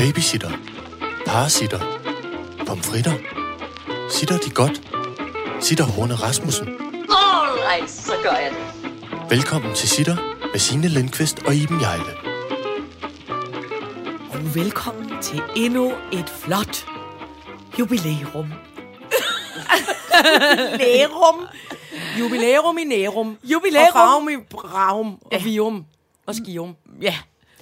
Babysitter. Parasitter. Pomfritter. Sitter de godt? Sitter Horne Rasmussen. Alright, så gør jeg det. Velkommen til Sitter med Signe Lindqvist og Iben Jejle. Og velkommen til endnu et flot jubilæum. Lærum. Jubilærum i nærum. Jubilærum. Og farum i braum. Og Ja. vium. Og skium. Ja,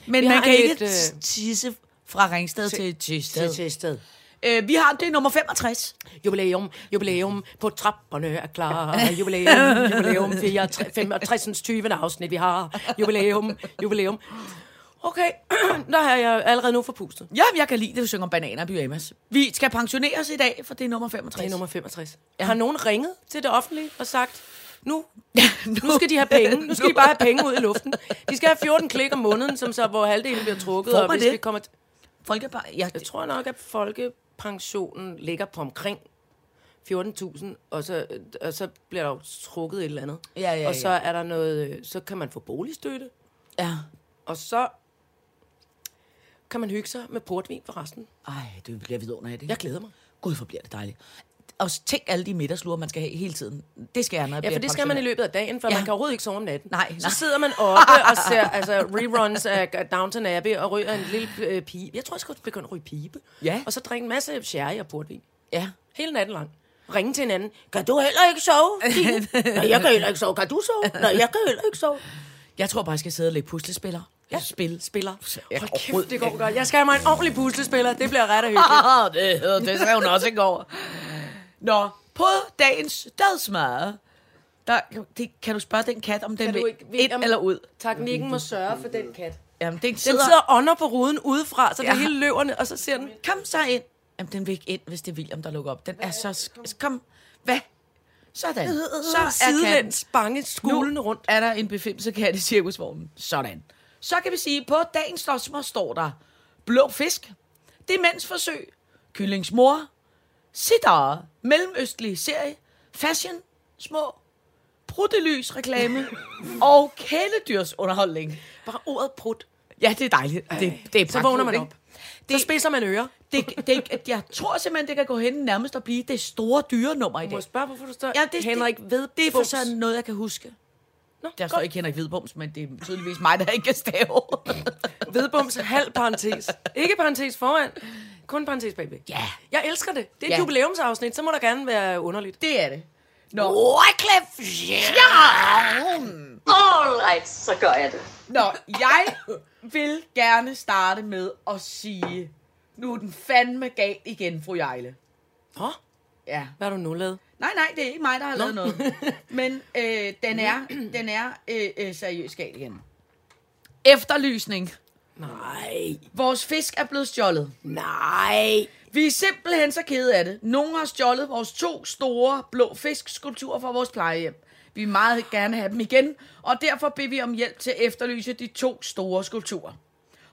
men Vi man har kan en ikke lidt, øh, øh... tisse fra Ringsted til Tysted. Til sted. Øh, vi har det er nummer 65. Jubilæum, jubilæum, på trapperne er klar. Jubilæum, jubilæum, 65. 20. afsnit, vi har. Jubilæum, jubilæum. Okay, der har jeg allerede nu forpustet. Ja, jeg kan lide det, du synger bananer og pyjamas. Vi skal pensioneres i dag, for det er nummer 65. Det er nummer 65. Ja. Har nogen ringet til det offentlige og sagt, nu, Ja, nu skal de have penge. Nu skal de bare have penge ud i luften. De skal have 14 klik om måneden, som så, hvor halvdelen bliver trukket. Får og hvis det? vi kommer t- Folkebar... Ja, Jeg tror nok, at folkepensionen ligger på omkring 14.000, og så, og så bliver der jo trukket et eller andet. Ja, ja, og så er der noget, øh, så kan man få boligstøtte, ja. og så kan man hygge sig med portvin for resten. Ej, det bliver vidunderligt. Jeg glæder mig. Gud, hvor bliver det dejligt. Og tænk alle de middagslure, man skal have hele tiden. Det skal jeg, når jeg Ja, for det skal man i løbet af dagen, for Ja. man kan overhovedet ikke sove om natten. Nej, nej. Så sidder man oppe og ser altså, reruns af Downton Abbey og ryger en lille øh, pibe. Jeg tror, jeg skal begynde at ryge pibe. Ja. Og så drikke en masse sherry og portvin. Ja. Hele natten lang. Ringe til hinanden. Kan du heller ikke sove? Nej, jeg kan heller ikke sove. Kan du sove? Nej, jeg kan heller ikke sove. Jeg tror bare, jeg skal sidde og lægge puslespiller. Ja. Spil. Spiller. Hold kæft, det går godt. Jeg skal have mig en ordentlig puslespiller. Det bliver ret og hyggeligt. Det, det sagde hun også i går. Nå, på dagens dadsmad, der, det, kan du spørge den kat, om den vil ikke- ind om- eller ud? Teknikken må sørge for den kat. Jamen, den Den sidder... sidder under på ruden udefra, så det Ja. hele løberne, og så ser den... Kom så ind. Jamen, den vil ikke ind, hvis det er William, der lukker op. Den er så... sk- Kom. Hvad? Sådan. Så er sidelæns bange skulene Nu rundt. er der en befimsekat i cirkusvognen. Sådan. Så kan vi sige, på dagens dosmer står der blå fisk, demensforsøg, kyllingsmor, sitar, mellemøstlig serie, fashion, små, bruttelys reklame og kæledyrsunderholdning. Bare ordet prut. Ja, det er dejligt. Det, det er Så vågner man op. ikke? Så spidser man ører. Det, det, jeg tror simpelthen, det kan gå hen nærmest at blive det store dyrenummer i Du må dag. spørge, hvorfor du står Ja, det, Henrik det, ved det er for sådan noget, jeg kan huske. Nå, Der står ikke Henrik Hvidbums, men det er tydeligvis mig, der ikke kan stave. Vedbums halv parentes. Ikke parentes foran, kun parentes bagved. Ja. Jeg elsker det. Det er et jubilæumsafsnit, så må der gerne være underligt. det er det. Nå, Wycliffe Alright, så gør jeg det. Nå, jeg vil gerne starte med at sige, nu er den fandme galt igen, fru Jejle. Åh, Ja. hvad har du nu lavet? Nej, nej, det er ikke mig, der har lavet noget. Men øh, den er, den er øh, øh, seriøst galt igen. Efterlysning. Nej. Vores fisk er blevet stjålet. Nej. Vi er simpelthen så kede af det. Nogen har stjålet vores to store blå fiskskulpturer fra vores plejehjem. Vi vil meget gerne have dem igen, og derfor beder vi om hjælp til at efterlyse de to store skulpturer.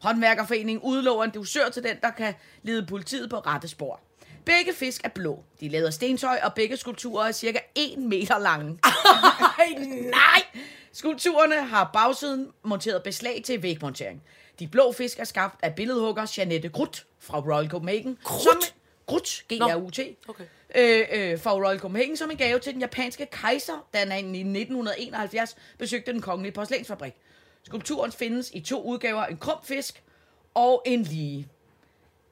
Håndværkerforeningen udlover en dusør til den, der kan lede politiet på rette spor. Begge fisk er blå. De er lavet af stentøj, og begge skulpturer er cirka 1 meter lange. Ej, nej. Skulpturerne har bagsiden monteret beslag til vægmontering. De blå fisk er skabt af billedhugger Janette Grut fra Royal Copenhagen. Grut? Som, Grut, G-R-U-T. Okay. Øh, øh, fra Royal Copenhagen som en gave til den japanske kejser, da han i 1971 besøgte den kongelige porcelænsfabrik. Skulpturen findes i to udgaver, en krum fisk og en lige.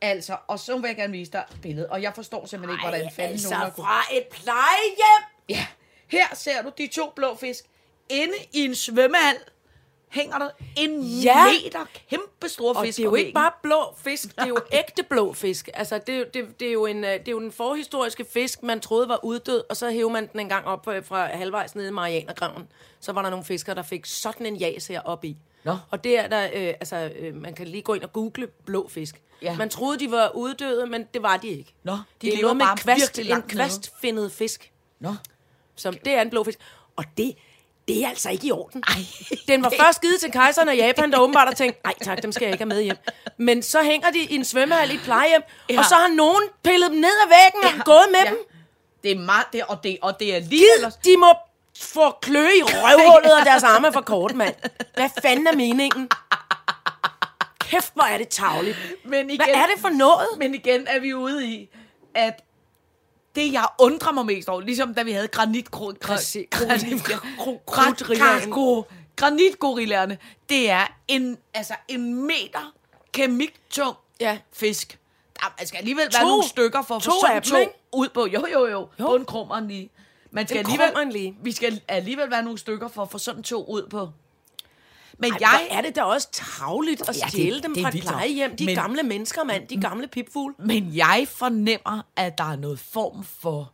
Altså, og så vil jeg gerne vise dig billedet, og jeg forstår simpelthen ikke, hvordan fanden altså nogen har kunne- fra et plejehjem. Ja, her ser du de to blå fisk. Inde i en svømmehal hænger der en Ja. meter kæmpe store Og fisk det er jo ikke bare blå fisk, det er jo ægte blå fisk. Altså, det, er jo- det, det, er jo en, øh, det er jo den forhistoriske fisk, man troede var uddød, og så hævde man den en gang op øh, fra halvvejs nede i Marianergraven. Så var der nogle fiskere, der fik sådan en jas her op i. Nå. Og det er der, øh, altså, øh, man kan lige gå ind og google blå fisk. Ja. Man troede, de var uddøde, men det var de ikke. Nå, de det er lever noget med kvast, en kvastfindet fisk. Nå. Som, det er en blå fisk. Og det, det er altså ikke i orden. Ej. Den var først givet til kejseren af Japan, der åbenbart har tænkt, nej tak, dem skal jeg ikke have med hjem. Men så hænger de i en svømmehal i et plejehjem, ja. Ja. og så har nogen pillet dem ned ad væggen og gået med Ja. dem. Det er meget, det, og, det, og det er lige Gid, ellers. de må få klø i røvhullet, og deres arme er for kort, mand. Hvad fanden er meningen? kæft, hvor er det tavligt. Men igen, Hvad er det for noget? Men igen er vi ude i, at det, jeg undrer mig mest over, ligesom da vi havde granitgro... Præcis. Granitgorillaerne. Granitgorillaerne, det er en, altså en meter kemiktung Ja. fisk. Der man skal alligevel To- være nogle stykker for at få sådan dem, to ud på. Jo, jo, jo. jo. På en krummeren lige. Man skal alligevel. Vi skal alligevel være nogle stykker for at få sådan to ud på. Men Ej, jeg, er det da også tavligt at Ja, det- stjæle dem det fra et plejehjem. De Men- gamle mennesker, mand. De gamle pipfugle. Men jeg fornemmer, at der er noget form for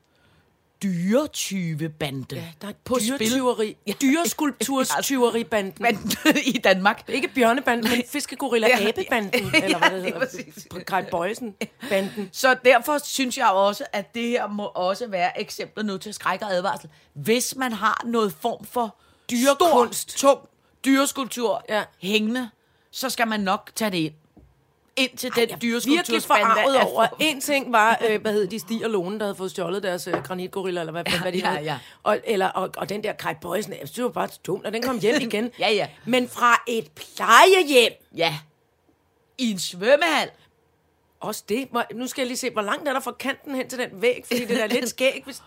dyretyvebande Ja, der er på dyretyveri. Dyreskulpturstyveribanden. Men, i Danmark. Ikke bjørnebanden, men fiskegorilla Ja. abebanden Ja, eller hvad det hedder. præcis. Kai Bøjsen banden. Så derfor synes jeg også, at det her må også være eksempler nu til skræk og advarsel. Hvis man har noget form for Dyrekunst. tung dyreskulptur Ja. hængende, så skal man nok tage det ind. Ind til den er virkelig dyreskulptursbande. forarvet over. En ting var, øh, hvad hed de, Stig og Lone, der havde fået stjålet deres øh, granitgorilla, eller hvad, Ja, hvad de ja, ja. Og, eller, og, og den der Kai Bøjsen, jeg synes, var bare dumt, og den kom hjem igen. Ja, ja. Men fra et plejehjem, Ja. I en svømmehal. også det. Nu skal jeg lige se, hvor langt er der fra kanten hen til den væg, fordi det er lidt skæg. Hvis...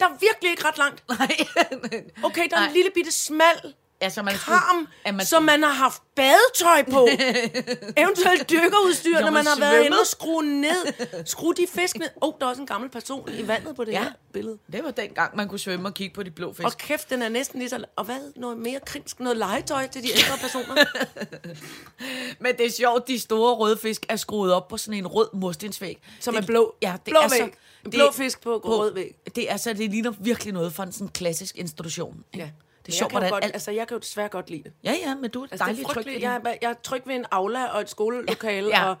Der er virkelig ikke ret langt. Nej. Okay, der er Nej. en lille bitte smal altså, man skulle- karm, at man som man har haft badetøj på. Eventuelt dykkerudstyr, Når man har været svømmede. inde og skrue ned. Skrue de fisk ned. Åh, oh, der er også en gammel person i vandet på det Ja. her billede. Det var dengang, man kunne svømme og kigge på de blå fisk. Og kæft, den er næsten lige så... Og hvad? Noget mere krimsk? Noget legetøj til de ældre personer? Men det er sjovt, de store røde fisk er skruet op på sådan en rød murstensvæg. Som det, er blå. Ja, det Blå er så, væg. En blå fisk på rød væg. Det er så, det ligner virkelig noget fra en sådan klassisk institution. ikke? Ja. Det er jeg sjovt, hvordan godt, alt... altså, jeg kan jo desværre godt lide det. Ja, ja, men du er Altså, er tryg ved. Jeg, jeg er tryg ved en aula og et skolelokale. Ja. Ja. Og,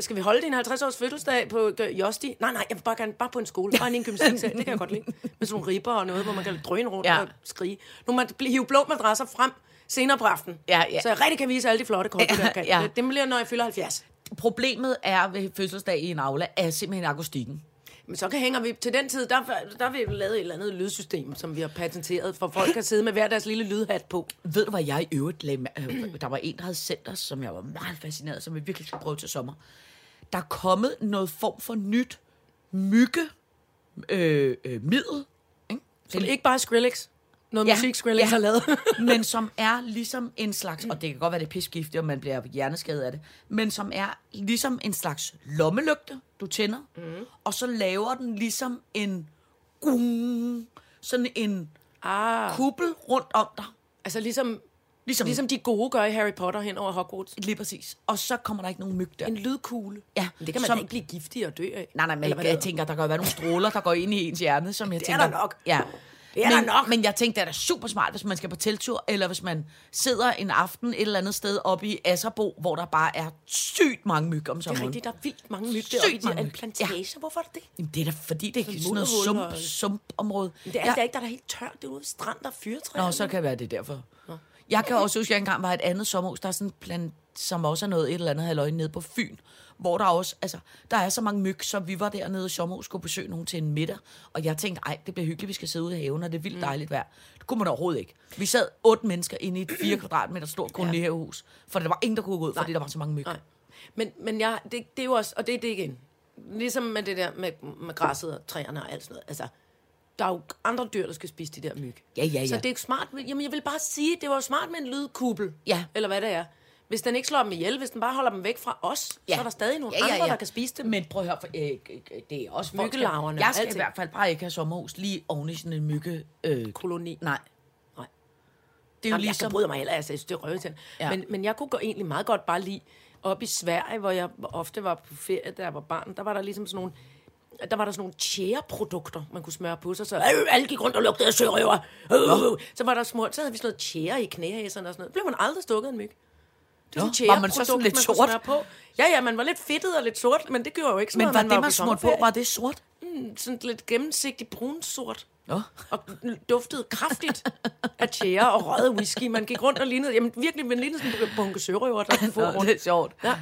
skal vi holde din 50-års fødselsdag på øh, Josti? Nej, nej, jeg vil bare gerne bare på en skole. Bare i en gymnastiksal. Det kan jeg godt lide. Med sådan nogle ribber og noget, hvor man kan drøne rundt Ja. og skrige. Nu man hive blå madrasser frem senere på aftenen. Ja, ja. Så jeg rigtig kan vise alle de flotte kort, Ja, der kan. Ja. Det bliver, når jeg fylder 70. Problemet er ved fødselsdag i en aula, er simpelthen akustikken. Men så kan hænger vi til den tid, der, der har vi lavet et eller andet lydsystem, som vi har patenteret, for folk kan sidde med hver deres lille lydhat på. Ved du, hvad jeg i øvrigt lagde, øh, Der var en, der havde sendt os, som jeg var meget fascineret, af, som vi virkelig skal prøve til sommer. Der er kommet noget form for nyt mygge øh, øh, middel, ikke? Så det er ikke bare Skrillex. Noget Ja, musik, Skrillex ja. har lavet. men som er ligesom en slags, og det kan godt være, det er pisgiftigt, og man bliver hjerneskadet af det, men som er ligesom en slags lommelygte, du tænder, mm. og så laver den ligesom en gung, sådan en ah. kuppel rundt om dig. Altså ligesom, Ligesom- ligesom, de gode gør i Harry Potter hen over Hogwarts. Lige præcis. Og så kommer der ikke nogen myg der. En lydkugle. Ja, Men det kan man som- da ikke blive giftig og dø af. Nej, nej, men jeg det tænker, der kan være nogle stråler, der går ind i ens hjerne, som jeg Det er tænker... der nok. Ja. Det er men, der nok. Men jeg tænkte, det er da super smart, hvis man skal på teltur, eller hvis man sidder en aften et eller andet sted oppe i Asserbo, hvor der bare er sygt mange myg om Det er sommeren. rigtigt, der er vildt mange myg deroppe i mange de- en myg. plantage. Ja. Hvorfor er det det? Jamen, det er da fordi, det er Sådan noget sump, og- sumpområde. Men det er Ja. ja. ikke, der er helt tørt. Det er ude ved strand, der er fyrtræer. Nå, så kan det være det er derfor. Jeg kan også huske, at jeg engang var et andet sommerhus, der er sådan en plan, som også er noget et eller andet halvøj nede på Fyn, hvor der også, altså, der er så mange myg, så vi var dernede i sommerhus, skulle besøge nogen til en middag, og jeg tænkte, ej, det bliver hyggeligt, vi skal sidde ude i haven, og det er vildt dejligt vejr. Det kunne man overhovedet ikke. Vi sad otte mennesker inde i et 4 kvadratmeter stort kolonihavehus, for der var ingen, der kunne gå ud, fordi der var så mange myg. Nej. Men, men jeg, det, det er jo også, og det er det igen. Ligesom med det der med, med græsset og træerne og alt sådan noget. Altså, der er jo andre dyr, der skal spise de der myg. Ja, ja, ja. Så det er jo smart. Jamen, jeg vil bare sige, det var jo smart med en lydkuppel. Ja. Eller hvad det er. Hvis den ikke slår dem ihjel, hvis den bare holder dem væk fra os, ja. så er der stadig nogle Ja, ja, andre, ja. der kan spise dem. Men prøv at høre, for, øh, det er også Myggelarverne Jeg skal i hvert fald bare ikke have sommerhus lige oven i sådan en mygge... Øh, Koloni. nej. Nej. Det er jo Jamen, jeg ligesom... kan bryde mig heller, altså, jeg synes, det er røvet Ja. men, men jeg kunne gå egentlig meget godt bare lide, op i Sverige, hvor jeg ofte var på ferie, da jeg var barn, der var der ligesom sådan nogle, der var der sådan nogle tjæreprodukter, man kunne smøre på sig, så øh, alle gik rundt og lugtede af sørøver. Øh, øh. Så var der små, så havde vi sådan noget tjære i knæhæserne og sådan noget. Blev man aldrig stukket en myg. Det var sådan var man så sådan lidt sort? På. Ja, ja, man var lidt fedtet og lidt sort, men det gjorde jo ikke så Men noget, var man det, man smurte på, var det sort? sådan lidt gennemsigtig brunsort. Nå. Og duftede kraftigt af tjære og røget whisky. Man gik rundt og lignede, jamen virkelig, man lignede sådan en bunke sørøver, der kunne få rundt. det er sjovt. Ja.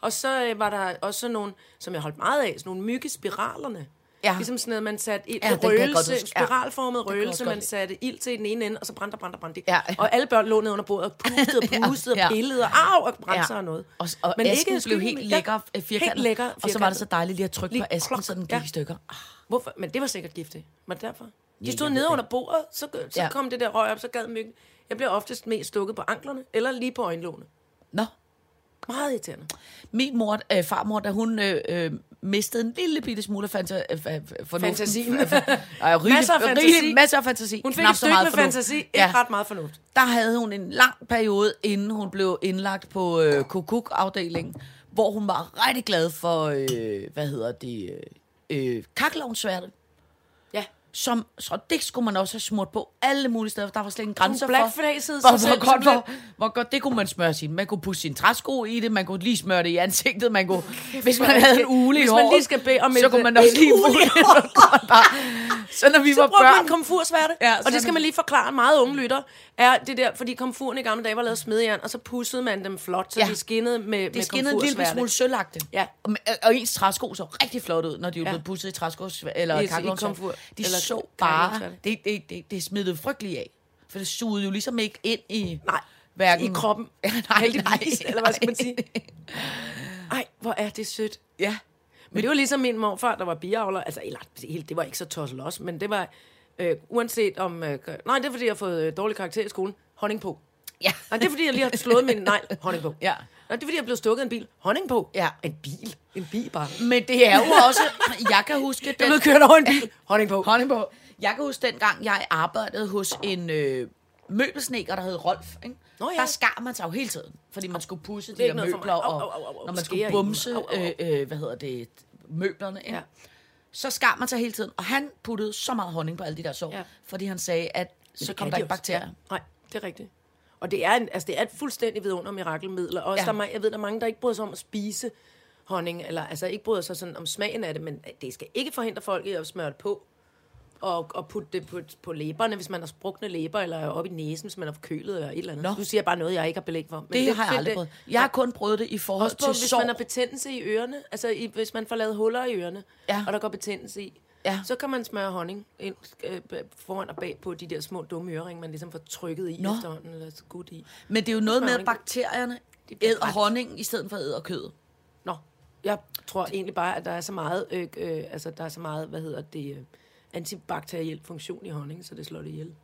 Og så øh, var der også nogle, som jeg holdt meget af, sådan nogle myggespiralerne. Ja. Ligesom sådan noget, man satte ild Ja, ja, godt røgelse. Ja. spiralformet også røgelse, godt man satte ild til den ene ende, og så brændte og brændte og brændte. Ja, ja. Og alle børn lå ned under bordet og pustede og pustede Ja. og pillede og au, og brændte sig og noget. Og, og Men Men ikke asken blev helt lækker, ja, ja, firkantet. helt lækker, Og så var det firkantet. så dejligt lige at trykke Lige på asken, klok. så den gik Ja. i stykker. Hvorfor? Men det var sikkert giftigt. Var det derfor? De stod nede under bordet, så, så Ja. kom det der røg op, så gad myggen. Jeg blev oftest mest stukket på anklerne, eller lige på øjenlågene. Nå. Meget irriterende. Min mor, øh, farmor, da hun øh, øh, mistede en lille bitte smule af fanta- fa- fornuften. Fantasien. Ej, rigelig, Masser af fantasi. Rigelig, masser af fantasi. Hun fik Knap et stykke med fantasi, ikke Ja. ret meget fornuft. Der havde hun en lang periode, inden hun blev indlagt på øh, kukuk-afdelingen, hvor hun var rigtig glad for, øh, hvad hedder det, øh, øh, kakkelovnsværte. Ja. Som, så det skulle man også have smurt på alle mulige steder. Der var slet ingen grænser for, hvor, hvor, godt, hvor, hvor godt det kunne man smøre sin. Man kunne pusse sine træsko i det, man kunne lige smøre det i ansigtet, man kunne, hvis man havde en ule i Hvis man håret, lige skal bede om så et- kunne man også lige i putte så man når vi Så var brugte man børn, komfursværte. Ja, og det skal man lige forklare meget unge lytter. Er det der, fordi komfuren i gamle dage var lavet smedjern, og så pussede man dem flot, så Ja. de skinnede med, det med skinnede en lille smule sølvagte. Ja. Og, og ens træsko så rigtig flot ud, når de var Ja. blevet pusset i træsko eller I- i kakkelovnsværte. komfur- De eller så bare, det, det, det, det smittede frygteligt af. For det sugede jo ligesom ikke ind i... Nej, hverken, i kroppen. Ja, nej, Heldigvis, nej, eller hvad skal man nej. sige? Ej, hvor er det sødt. Ja. Men det var ligesom min morfar, der var biavler. Altså, eller, helt- det var ikke så tosset også, men det var, øh, uanset om... Øh, nej, det er, fordi jeg har fået øh, dårlig karakter i skolen. Honning på. Ja. Nej, det er, fordi jeg lige har slået min negl. Honning på. Ja. Nej, det er, fordi jeg blev stukket af en bil. Honning på. Ja. En bil. En bil bare. Men det er jo også... Jeg kan huske... Jeg Den, blev kørt over en bil. Honning på. Honning på. Jeg kan huske dengang, jeg arbejdede hos en øh, møbelsneker, der hed Rolf. Ikke? Nå ja. Der skar man sig jo hele tiden, fordi man skulle pusse de er der møbler. Au, og au, au, au, når man skulle bumse, øh, øh, hvad hedder det, møblerne. Ikke? Ja. Så skar man sig hele tiden, og han puttede så meget honning på alle de der sår, Ja. fordi han sagde, at så kom der de ikke bakterier. Ja. Nej, det er rigtigt. Og det er, en, altså det er et fuldstændig vidunder mirakelmiddel. Og også Ja. der, er jeg ved, der er mange, der ikke bryder sig om at spise honning, eller altså ikke bryder sig sådan om smagen af det, men det skal ikke forhindre folk i at smøre det på, og, og putte det på, på læberne, hvis man har sprukne læber, eller op i næsen, hvis man er forkølet, eller et eller andet. Nå. Nu siger bare noget, jeg ikke har belæg for. Men Det, er har jeg aldrig det- prøvet. Jeg har kun prøvet det i forhold Også på, til hvis sår. man har betændelse i ørerne, altså i, hvis man får lavet huller i ørerne, Ja. og der går betændelse i, Ja. så kan man smøre honning ind, øh, foran og bag på de der små dumme øreringe, man ligesom får trykket i Nå. efterhånden, eller skudt i. Men det er jo noget med, at bakterierne æder honning i stedet for æder kød. Nå, jeg tror egentlig bare, at der er så meget, øh, øh, altså der er så meget, hvad hedder det, øh, antibakteriel funktion i honning, så det slår det ihjel.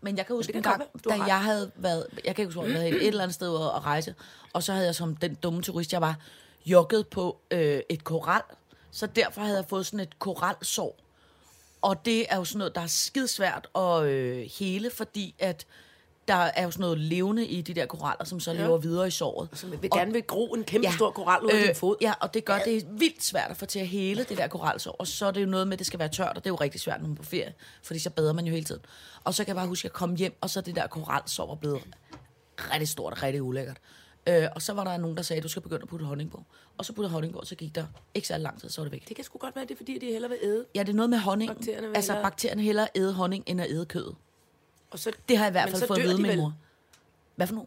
Men jeg kan huske en gang, da ret. jeg havde været, jeg kan ikke huske, hvor jeg havde et eller andet sted at rejse, og så havde jeg som den dumme turist, jeg var, jogget på øh, et koral, så derfor havde jeg fået sådan et koralsår. Og det er jo sådan noget, der er skidesvært at øh, hele, fordi at der er jo sådan noget levende i de der koraller, som så lever videre i såret. Så man vil gerne vil gro en kæmpe ja. stor koral ud af din fod. Øh, Ja, og det gør det er vildt svært at få til at hele det der koralsår. Og så er det jo noget med, at det skal være tørt, og det er jo rigtig svært, når man er på ferie, fordi så bader man jo hele tiden. Og så kan jeg bare huske, at jeg kom hjem, og så det der koralsår var blevet rigtig stort og rigtig ulækkert. Øh, og så var der nogen, der sagde, at du skal begynde at putte honning på. Og så puttede jeg honning på, og så gik der ikke så lang tid, så var det væk. Det kan sgu godt være, det er fordi, de hellere vil æde. Ja, det er noget med honning. Bakterierne vil altså, hellere- bakterierne hellere æde honning, end at æde kød. Og så, Det har jeg i hvert fald fået at vide min vel. mor. Hvad for nu?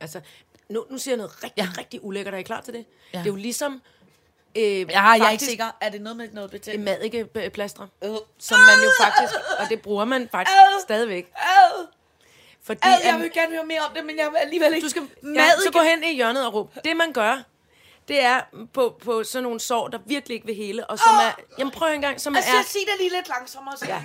altså, nu, nu siger jeg noget rigtig, Ja. rigtig ulækkert. Er I klar til det? Ja. Det er jo ligesom... Øh, Ja, jeg er ikke sikker. Er det noget med noget betændt? Madikeplastre, Øh. som man jo faktisk... Og det bruger man faktisk Ad. stadigvæk. Ad, Fordi, ad, jeg vil gerne høre mere om det, men jeg vil alligevel ikke. Du skal ja, så gå hen i hjørnet og råb. Det man gør, det er på, på sådan nogle sår, der virkelig ikke vil hele, og som er... Jamen prøv en gang, som Altså, er... jeg siger det lige lidt langsommere. Så. Ja.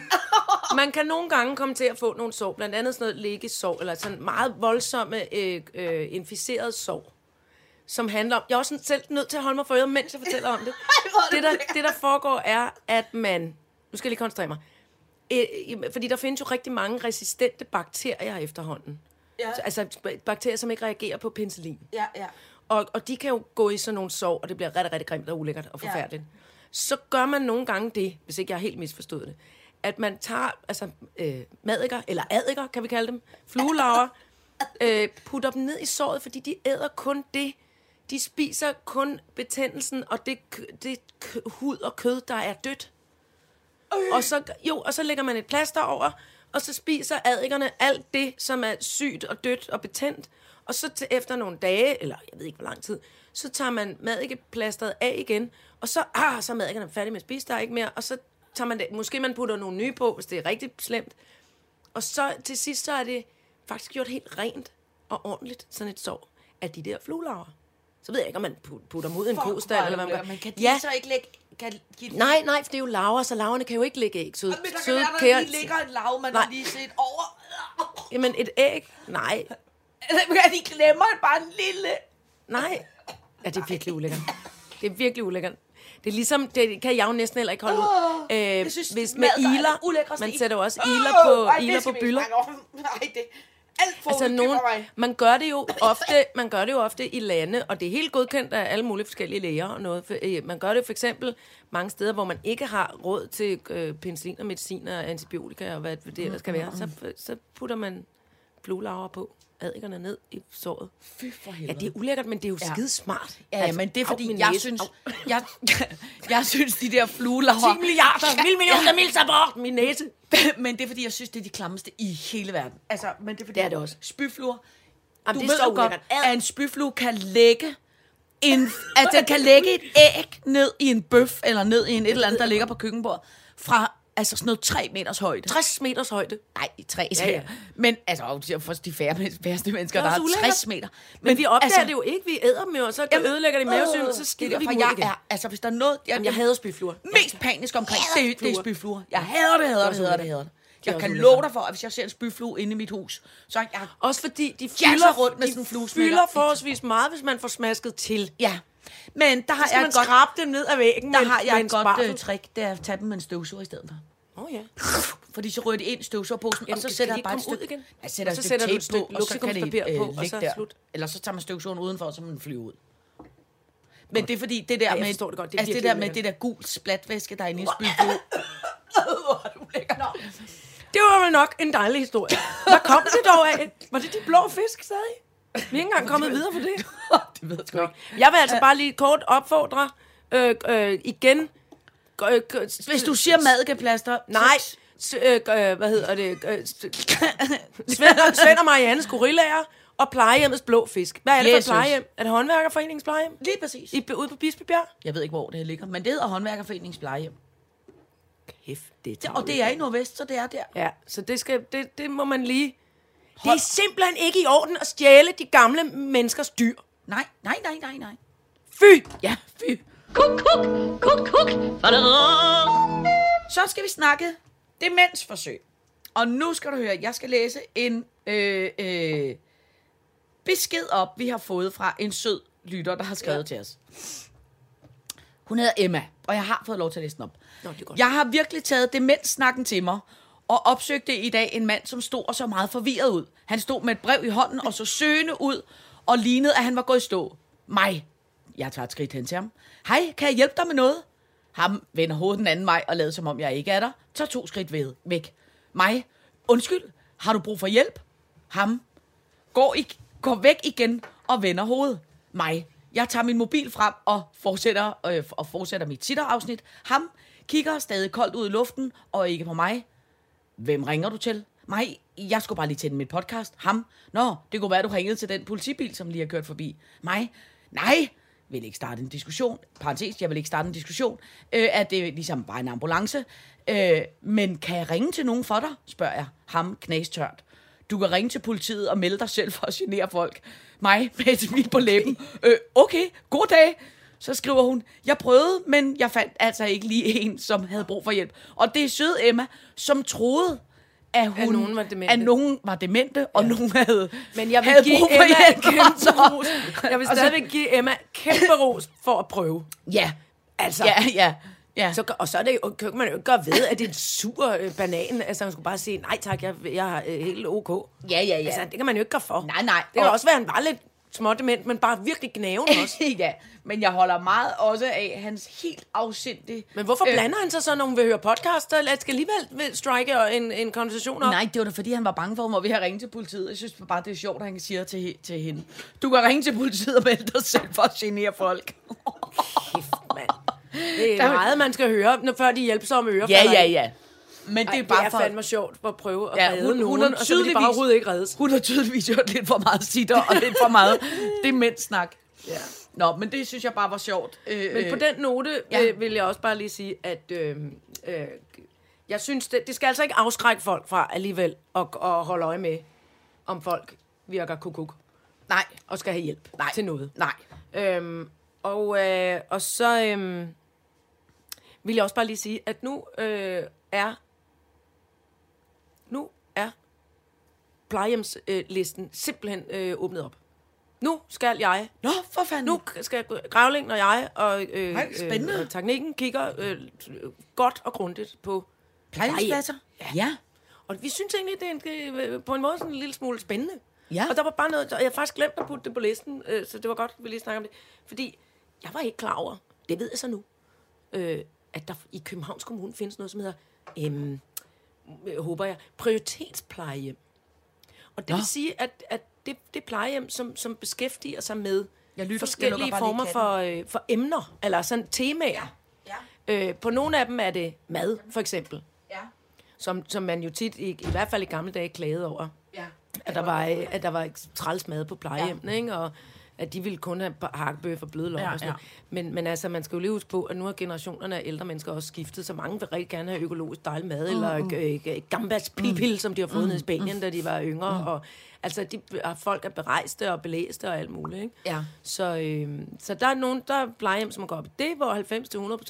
Man kan nogle gange komme til at få nogle sår, blandt andet sådan noget lægesår, eller sådan meget voldsomme øh, øh, inficerede sår, som handler om... Jeg er også sådan selv nødt til at holde mig for øret, mens jeg fortæller om det. det der, det, der foregår, er, at man... Nu skal jeg lige koncentrere mig. Øh, fordi der findes jo rigtig mange resistente bakterier efterhånden. Ja. Så, altså bakterier, som ikke reagerer på penicillin. Ja, ja. Og, og de kan jo gå i sådan nogle sår, og det bliver rigtig, rigtig grimt og ulækkert og forfærdeligt. Ja. Så gør man nogle gange det, hvis ikke jeg har helt misforstået det, at man tager altså, øh, madikker, eller adikker, kan vi kalde dem, fluelaver, øh, putter dem ned i såret, fordi de æder kun det. De spiser kun betændelsen og det, det hud og kød, der er dødt. Og så, jo, og så lægger man et plaster over, og så spiser adikkerne alt det, som er sygt og dødt og betændt. Og så til efter nogle dage, eller jeg ved ikke hvor lang tid, så tager man madikkeplasteret af igen, og så, ah, så er madikkerne færdige med at spise, der er ikke mere, og så tager man det, måske man putter nogle nye på, hvis det er rigtig slemt. Og så til sidst, så er det faktisk gjort helt rent og ordentligt, sådan et sår, af de der fluelaver. Så ved jeg ikke, om man put- putter dem ud i en kostal, eller hvad man gør. Men kan de ja, så ikke lægge... Kan, give nej, nej, for det er jo laver, så laverne kan jo ikke lægge æg. Søde, Men der kan søde være, der lige ligger et lav, man Nej. har lige set over. Jamen, et æg? Nej, Eller kan de glemmer bare en lille... nej. Ja, det er virkelig ulækkert. Det er virkelig ulækkert. Det er ligesom, det kan jeg jo næsten heller ikke holde ud. Øh, Jeg synes, hvis med er iler, man sætter jo også iler på, ej, iler på byller. Nej, det alt for Altså nogen, man gør det jo ofte, man gør det jo ofte i lande, og det er helt godkendt af alle mulige forskellige læger og noget. For, øh, Man gør det for eksempel mange steder, hvor man ikke har råd til øh, penicillin og medicin og antibiotika og hvad det ellers skal være. Så, så putter man fluelaver på addikerne ned i såret. Fy for Ja, helvede. det er ulækkert, men det er jo Ja. skide smart. Ja, ja, men det er fordi, jeg næse. synes, Au. jeg, jeg synes, de der fluelaver... 10 milliarder, mil millioner mil abort, min næse. men det er fordi, jeg synes, det er de klammeste i hele verden. Altså, men det er fordi, Det er det også. Spyfluer. Jamen, du det er ved så godt, at en spyflue kan lægge en, at den kan lægge et æg ned i en bøf, eller ned i en et eller andet, der ligger på køkkenbordet, fra altså sådan noget 3 meters højde. 60 meters højde. Nej, 3 Ja, ja. Men altså, for de færre, færreste mennesker, Det der er har også 60 ulækkert. meter. Men vi opdager altså, det jo ikke. Vi æder dem jo, og så ødelægger det i mavesynet, og så skider vi dem jeg er, altså, hvis der er noget, jeg, Jamen, jeg hader spyfluer. mest panisk omkring, det, det er fluer. spyfluer. Jeg hader det, hader det, hader det, ulækkert. hader det. Det er Jeg kan ulækkert. love dig for, at hvis jeg ser en spyflue inde i mit hus, så er jeg... Også fordi de fylder, rundt med de sådan en fylder forholdsvis meget, hvis man får smasket til. Ja. Men der har jeg man godt, skrabe dem ned ad væggen der med, har jeg et godt øh, trick, det er at tage dem med en støvsuger i stedet for. Åh oh, ja. Fordi så ryger de ind støvsugerposen, og Jamen, så kan sætter jeg bare et stykke, igen? jeg sætter Og så sætter du tape et stykke på, og så kan de lokumspapir øh, på, og så er der. slut. Eller så tager man støvsugeren udenfor, så må den flyve ud. Men det er fordi, det der jeg med, det godt. Det altså det der med det der gul splatvæske, der er inde i spyflue. Det var vel nok en dejlig historie. Hvad kom det dog af? Var det de blå fisk stadig? Vi er ikke engang kommet videre for det. det ved jeg sgu ikke. Jeg vil altså bare lige kort opfordre øh, øh, igen. Øh, Hvis du siger madikeplaster, Nej, s- øh, øh, hvad hedder det? Svend, og- Svend og Mariannes gorillaer og plejehjemmets blå fisk. Hvad er det Jesus. for et plejehjem? Er det håndværkerforeningens plejehjem? Lige præcis. I, ude på Bispebjerg? Jeg ved ikke, hvor det ligger, men det hedder håndværkerforeningens plejehjem. Kæft, det er Og det er i Nordvest, så det er der. Ja, så det, skal, det, det må man lige... Det er simpelthen ikke i orden at stjæle de gamle menneskers dyr. Nej, nej, nej, nej, nej. Fy! Ja, fy. Kuk, kuk, kuk, kuk. Så skal vi snakke demensforsøg. Og nu skal du høre, jeg skal læse en øh, øh, besked op, vi har fået fra en sød lytter, der har skrevet ja. til os. Hun hedder Emma, og jeg har fået lov til at læse den op. Nå, det er godt. Jeg har virkelig taget demenssnakken til mig, og opsøgte i dag en mand, som stod og så meget forvirret ud. Han stod med et brev i hånden og så søgende ud, og lignede, at han var gået i stå. Mig. Jeg tager et skridt hen til ham. Hej, kan jeg hjælpe dig med noget? Ham vender hovedet den anden vej og lader som om jeg ikke er der. Tager to skridt ved, væk. Mig. Undskyld, har du brug for hjælp? Ham. Går, i, går væk igen og vender hovedet. Mig. Jeg tager min mobil frem og fortsætter, øh, og fortsætter mit titterafsnit. Ham kigger stadig koldt ud i luften og ikke på mig. Hvem ringer du til? Mig, jeg skulle bare lige tænde mit podcast. Ham, nå, det kunne være, du ringede til den politibil, som lige har kørt forbi. Mig, nej, vil ikke starte en diskussion. Parentes, jeg vil ikke starte en diskussion. Øh, at det er ligesom bare en ambulance. Øh, men kan jeg ringe til nogen for dig? Spørger jeg. Ham, knæstørt. Du kan ringe til politiet og melde dig selv for at genere folk. Mig med et smil på læben. Øh, okay, god dag. Så skriver hun, jeg prøvede, men jeg fandt altså ikke lige en, som havde brug for hjælp. Og det er søde Emma, som troede, at, hun, nogen var demente. at nogen var demente, og ja. nogen havde, Men jeg vil havde give brug for Emma hjælp. kæmpe ros. Jeg vil så- stadigvæk give Emma kæmpe ros for at prøve. Ja, Altså, ja, ja. ja. Så, og så er det jo, kan man jo ikke gøre ved, at det er en sur øh, banan. Altså, man skulle bare sige, nej tak, jeg, jeg er øh, helt ok. ja, ja, ja. Altså, det kan man jo ikke gøre for. Nej, nej. Det kan Og- også være, at han var lidt smådement, men bare virkelig gnaven også. ja, men jeg holder meget også af hans helt afsindige... Men hvorfor Øh, blander han sig så, når hun vil høre podcast? Der skal alligevel strike en, en konversation op. Nej, det var da fordi, han var bange for, at ved at ringe til politiet. Jeg synes bare, det er sjovt, at han siger til, til hende. Du kan ringe til politiet og melde dig selv for at genere folk. Kæft, mand. Det er meget, man skal høre, når, før de hjælpsomme ører ja, ja, ja. Men det Ej, er bare det er for... fandme sjovt at prøve at Ja, redde hun, nogen, hun har og så vil de bare overhovedet ikke reddes. Hun har tydeligvis hørt lidt for meget sitter og lidt for meget demenssnak. Ja. Nå, men det synes jeg bare var sjovt. Øh, Men på øh, den note ja. øh, vil jeg også bare lige sige, at øh, øh, jeg synes, det, det skal altså ikke afskrække folk fra alligevel at, at holde øje med, om folk virker kukuk Nej, og skal have hjælp Nej. til noget. nej. Øhm, og, øh, og så øhm, vil jeg også bare lige sige, at nu øh, er er plejehjemslisten simpelthen øh, åbnet op. Nu skal jeg, Nå, for fanden. nu skal Gravlingen og jeg og, øh, Ej, spændende. øh, og teknikken kigger øh, godt og grundigt på plejehjemspladser? Ja. og vi synes egentlig, det er en, øh, på en måde sådan en lille smule spændende. Ja. Og der var bare noget, og jeg har faktisk glemt at putte det på listen, øh, så det var godt, at vi lige snakker om det. Fordi jeg var ikke klar over, det ved jeg så nu, øh, at der i Københavns Kommune findes noget, som hedder, øh, håber jeg, prioritetsplejehjem. Og det Nå. vil sige, at, at det, det plejehjem, som, som beskæftiger sig med Jeg lytter. Jeg forskellige lige former for, øh, for emner, eller sådan temaer. Ja. Øh, på nogle af dem er det mad, for eksempel Ja. som, som man jo tit, i, i hvert fald i gamle dage, klagede over. Ja. At der var, øh, at der var træls mad på plejehjemmene, ja. ikke? og at de ville kun have hakkebøf og bløde løg Ja, og sådan ja. Men, men altså, man skal jo lige huske på, at nu har generationerne af ældre mennesker også skiftet, så mange vil rigtig gerne have økologisk dejlig mad, mm, eller øh, gambas pipil, mm, som de har fået mm, nede i Spanien, mm, da de var yngre. Mm. Og, altså, de, folk er berejste og belæste og alt muligt. Ikke? Ja. Så, øh, så der er nogen, der er plejehjem, som går op i det, hvor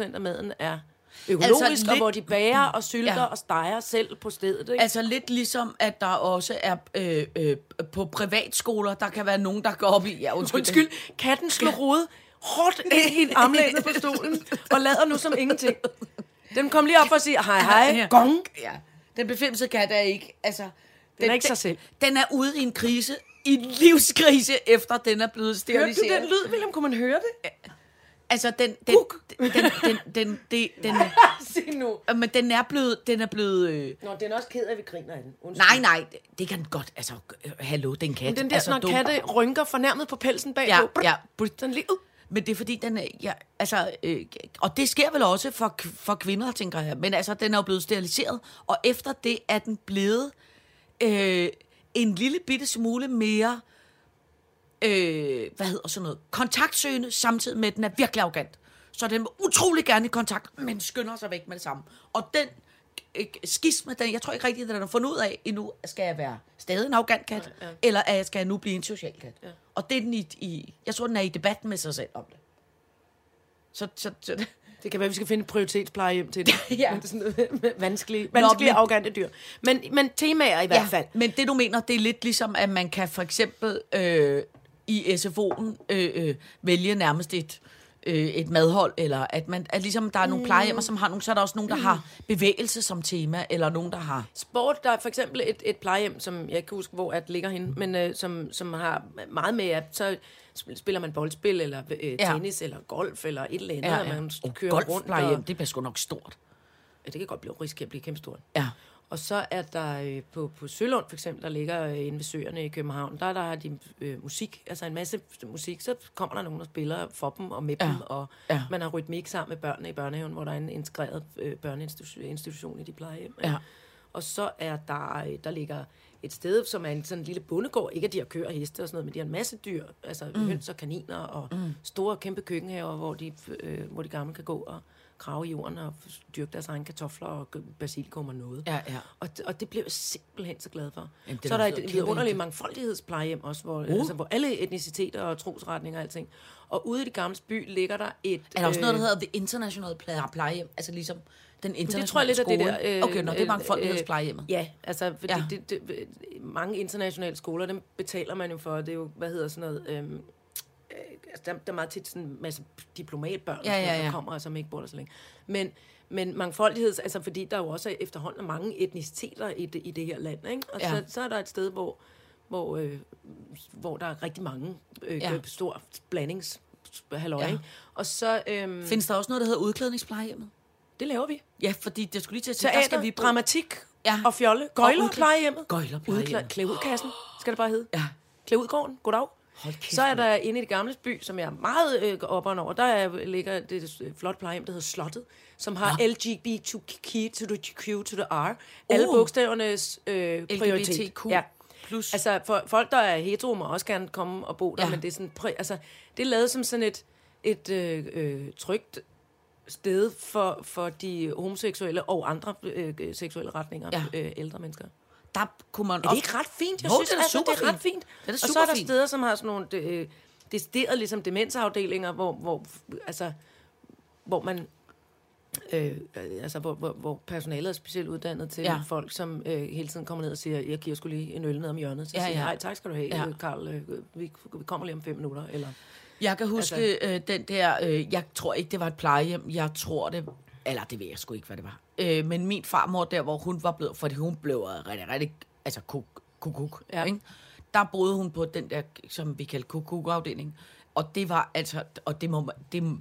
90-100% af maden er økologisk, altså, lidt- og hvor de bager og sylter Ja. og steger selv på stedet. Ikke? Altså lidt ligesom, at der også er øh, øh, på privatskoler, der kan være nogen, der går op i... Ja, undskyld. Undskyld, katten slog hovedet hårdt ind i en armlænet på stolen, og lader nu som ingenting. Den kom lige op for at sige, hej hej, gong. Ja. Den befimsede kat er ikke... Altså, den, er ikke sig selv. Den er ude i en krise, i en livskrise, efter den er blevet Hørte du steriliseret. den lyd, William? Kunne man høre det? Altså, den... den, den, den, den, den, den, den, Sig nu. men den er blevet... Den er blevet øh, Nå, den er også ked af, at vi griner af den. Undskyld. nej, nej, det kan den godt... Altså, øh, hallo, den kat. Men den der, altså, når dum. katte rynker fornærmet på pelsen bagpå. Ja, brr, ja. brr, Den lige, uh. Men det er fordi, den er, ja, altså, øh, og det sker vel også for, for kvinder, tænker jeg. Men altså, den er jo blevet steriliseret, og efter det er den blevet øh, en lille bitte smule mere, øh, hvad hedder sådan noget, kontaktsøgende, samtidig med, at den er virkelig arrogant. Så den vil utrolig gerne i kontakt, men skynder sig væk med det samme. Og den øh, skisme, den, jeg tror ikke rigtigt, at den har fundet ud af endnu, skal jeg være stadig en arrogant kat, ja, ja. eller at jeg skal nu blive en social kat. Ja. Og det er den i, i, jeg tror, den er i debat med sig selv om det. Så, så, så det, Det kan være, at vi skal finde et prioritetsplejehjem til det. Ja. Det er sådan noget vanskelige, vanskelige men- arrogante dyr. Men, men temaer i hvert fald. men det du mener, det er lidt ligesom, at man kan for eksempel øh, i SFO'en øh, øh, vælge nærmest et, øh, et madhold, eller at, man, at ligesom der er nogle plejehjemmer, som har nogle, så er der også nogen, der har bevægelse som tema, eller nogen, der har... Sport, der er for eksempel et, et plejehjem, som jeg kan huske, hvor at ligger hende, men øh, som, som har meget med, at så spil- spiller man boldspil, eller øh, Ja. tennis, eller golf, eller et eller andet, Ja, og ja. man Og kører rundt. Og, det bliver sgu nok stort. ja, det kan godt blive risikere at blive kæmpe stort. Ja. Og så er der øh, på, på Sølund for eksempel, der ligger øh, inde ved søerne i København, der, der har de øh, musik, altså en masse musik, så kommer der nogen, der spiller for dem og med Ja. dem, og Ja. man har rytmik sammen med børnene i børnehaven, hvor der er en integreret øh, børneinstitution i de plejehjem. Ja. Og så er der, øh, der ligger et sted, som er en sådan lille bondegård. Ikke at de har køer og heste og sådan noget, men de har en masse dyr. Altså mm. høns og kaniner og mm. store, kæmpe køkkenhaver, hvor de, øh, hvor de gamle kan gå og grave i jorden og dyrke deres egne kartofler og basilikum og noget. Ja, ja. Og, det- og det blev jeg simpelthen så glad for. Jamen, det så er der et vidunderligt mangfoldighedsplejehjem også, hvor, uh. altså, hvor alle etniciteter og trosretninger og alting. Og ude i det gamle by ligger der et... Er der også noget, der øh, hedder det internationale pleje- plejehjem? Altså ligesom den internationale det tror jeg lidt, at det der... skole? okay, nå, det er mangfoldighedsplejehjemmet. Ja, altså, fordi Ja. ja. Det, det, mange internationale skoler, dem betaler man jo for. Det er jo, hvad hedder sådan noget... Øh, altså, der, der er meget tit sådan en masse diplomatbørn, Ja, ja, ja. der kommer, og som ikke bor der så længe. Men, men mangfoldighed, altså fordi der jo også er efterhånden mange etniciteter i det, i det her land, ikke? Og Ja. så, så er der et sted, hvor, hvor, øh, hvor der er rigtig mange øh, Ja. stor blandings halløj, Ja. ja. Og så, øhm, Findes der også noget, der hedder udklædningsplejehjemmet? det laver vi. Ja, fordi det skulle lige til at sige, der skal vi bo. dramatik Ja. og fjolle. Udklæd-. Gøjlerplejehjemmet. Udklæ- Klæd ud kassen, skal det bare hedde. Ja. Klæd ud gården. Goddag. Kæft, Så er der inde i det gamle by, som jeg er meget øh, oppe over, der er, ligger det et flot plejehjem, der hedder Slottet, som har ja. LGBTQ to the Q to the R. Alle Oh. bogstavernes øh, prioritet. LGBTQ Ja. plus. Altså, for, folk, der er hetero, må også gerne komme og bo der, Ja. men det er, sådan, altså, det er lavet som sådan et, et øh, øh, trygt sted for, for de homoseksuelle og andre øh, seksuelle retninger, ja. øh, ældre mennesker. Der kunne man Er det ikke ret fint? Jeg Jo, synes, det er altså, det er ret fint. Det er da og så er der superfint. steder, som har sådan nogle øh, deciderede ligesom demensafdelinger, hvor, hvor, altså, hvor man Øh, øh, altså, hvor, hvor, hvor personalet er specielt uddannet til Ja. folk, som øh, hele tiden kommer ned og siger, jeg giver skulle lige en øl ned om hjørnet. Så Ja, siger ja. nej, tak skal du have, Ja. ja. Karl, øh, vi, vi kommer lige om fem minutter. Eller, Jeg kan huske altså, øh, den der, øh, jeg tror ikke, det var et plejehjem, jeg tror det, eller det ved jeg sgu ikke, hvad det var. Øh, men min farmor der, hvor hun var blevet, fordi hun blev rigtig, rigtig, altså kuk, kuk, kuk ja. Ikke? Der boede hun på den der, som vi kaldte kuk, kuk afdeling. Og det var altså, og det må, man- det,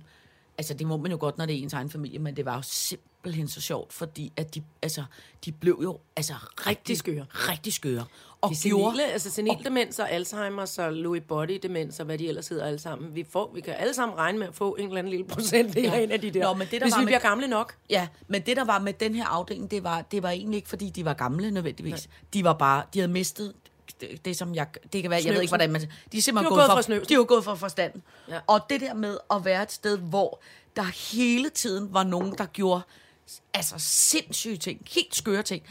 altså det må man jo godt, når det er ens egen familie, men det var jo simpelthen så sjovt, fordi at de, altså, de blev jo altså rigtig skøre. Rigtig skøre. Og de senile, altså senildemens og Alzheimer's og Lewy body demens og hvad de ellers hedder alle sammen. Vi, får, vi kan alle sammen regne med at få en eller anden lille procent ja. af en af de der. Nå, men det, der hvis var vi med- bliver gamle nok. Ja, men det der var med den her afdeling, det var, det var egentlig ikke, fordi de var gamle nødvendigvis. Ja. De var bare, de havde mistet det, det som jeg, det kan være, jeg ved ikke, Snøvsen. hvordan man, de er simpelthen De gået, gået fra snøvsen. de var gået fra forstanden. Ja. Og det der med at være et sted, hvor der hele tiden var nogen, der gjorde altså sindssyge ting, helt skøre ting.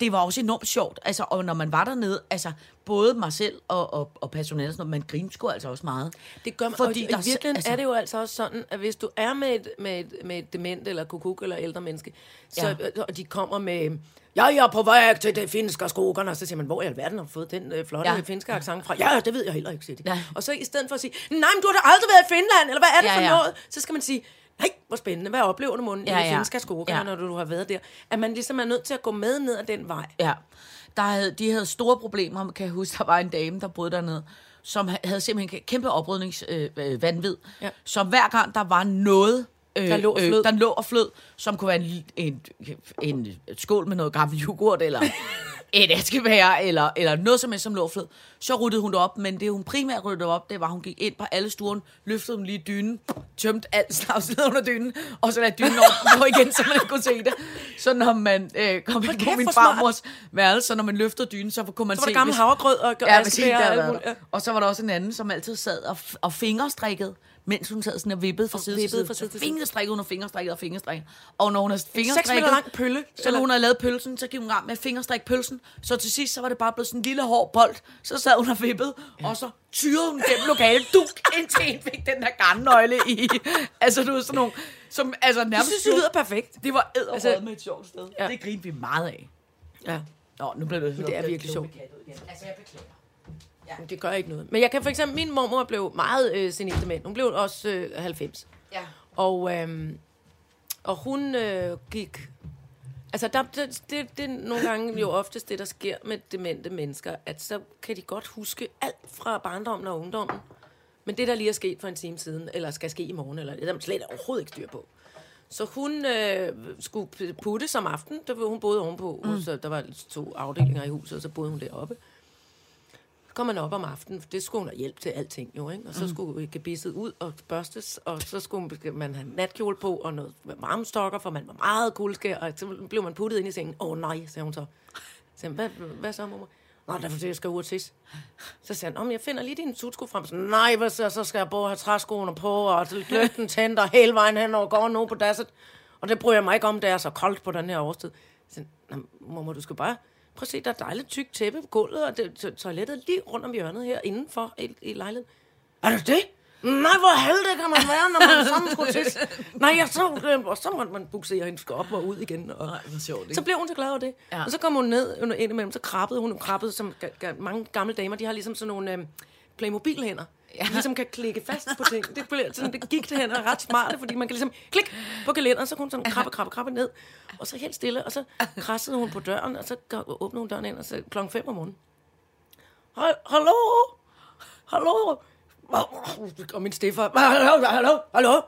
Det var også enormt sjovt, altså, og når man var dernede, altså, både mig selv og, og, og personalet, og sådan man grinte sgu altså også meget. Det gør man, Fordi og, der og i virkeligheden altså- er det jo altså også sådan, at hvis du er med et, med et, med et dement eller kukuk eller ældre menneske, så, Ja. ja. og de kommer med, ja, jeg er på vej til det finske skogen, og så siger man, hvor i alverden har du fået den øh, flotte ja. finske accent fra? Ja, det ved jeg heller ikke, siger de. Ja. Og så i stedet for at sige, nej, men du har da aldrig været i Finland, eller hvad er det Ja, for ja. noget? Så skal man sige, nej, hvor spændende, hvad oplever du munden Ja, i ja. det finske skogen, Ja. når du har været der? At man ligesom er nødt til at gå med ned ad den vej. Ja, der havde, de havde store problemer, kan jeg huske, der var en dame, der boede dernede, som ha- havde simpelthen kæmpe oprydningsvanvid, øh, vanvid. Ja. Så hver gang der var noget, øh, Der lå og flød. øh, der lå og flød, som kunne være en, en, en skål med noget gammel yoghurt, eller et askebær, eller, eller noget som helst, som lå og flød, så ryddede hun det op, men det hun primært ryddede op, det var, at hun gik ind på alle stuerne, løftede dem lige dynen, tømte alt snavs ned under dynen, og så lagde dynen over på igen, så man ikke kunne se det. Så når man øh, kom ind på min farmors værelse, så når man løftede dynen, så kunne man Så var se... der gammel havregrød og Ja, præcis, askebær og alt muligt. Og så var der også en anden, som altid sad og, og fingerstrikkede, mens hun sad sådan og vippede fra side til side. fra side til side. Fingerstrikkede hun og fingerstrikkede og fingerstrikkede. Og når hun har meter fingerstrikket, lang pølle, så eller- hun havde lavet pølsen, så gik hun gang med at fingerstrikke pølsen. Så til sidst, så var det bare blevet sådan en lille hård bold. Så sad hun og vippede, og så tyrede hun gennem lokalet, duk, indtil en fik den der garnnøgle i. Altså, du ved, sådan nogle, som altså nærmest... synes, det lyder perfekt. det var æderrød Altså- med et sjovt sted. Ja. Det grinte vi meget af. Ja. Nå, nu blev det... det er virkelig sjovt. Altså, jeg beklager. Det gør ikke noget. Men jeg kan for eksempel, min mormor blev meget øh, senildement. Hun blev også øh, 90. Ja. Og, øhm, og hun øh, gik... Altså, der, det, det, det er nogle gange jo oftest det, der sker med demente mennesker, at så kan de godt huske alt fra barndommen og ungdommen. Men det, der lige er sket for en time siden, eller skal ske i morgen, eller det er slet overhovedet ikke styr på. Så hun øh, skulle putte som aften. Der, hun boede ovenpå. Mm. Så der var to afdelinger i huset, og så boede hun deroppe. Så kom man op om aftenen, for det skulle hun have hjælp til alting jo, ikke? Og så skulle gebisset ud og børstes, og så skulle man have natkjole på og noget varmestokker, for man var meget kuldskær, og så blev man puttet ind i sengen. Åh oh, nej, sagde hun så. Så sagde, hvad, hvad så, mor? Nå, det er fordi, jeg skal ud og tisse. Så sagde han, om jeg finder lige dine tutsko frem. Så, nej, hvad så, så skal jeg både have træskoene på, og lygten tænder hele vejen hen over gården over på dasset. Og det bryder jeg mig ikke om, det er så koldt på den her årstid. Så sagde han, "Nå, mormor, du skal bare Prøv at se, der er dejligt tykt tæppe på gulvet, og det, to- toilettet lige rundt om hjørnet her indenfor i, i lejligheden. Er det det? Nej, hvor heldig kan man være, når man sammen skulle tisse. Nej, jeg så, øh, og så måtte man buksere hende op og ud igen. Og, Nej, hvor sjovt, ikke? så blev hun så glad over det. Ja. Og så kom hun ned under indimellem, så krabbede hun, krabbede som mange gamle damer, de har ligesom sådan nogle øh, Playmobil-hænder. Ja. Ligesom kan klikke fast på ting. Det, blev sådan, det gik det hen og ret smarte, fordi man kan ligesom klik på kalenderen, så kunne hun sådan krabbe, krabbe, krabbe ned. Og så helt stille, og så krassede hun på døren, og så åbnede hun døren ind, og så klokken 5 om morgenen. Hej, hallo? Hallo? Og min stefar. Hallo, hallo, hallo?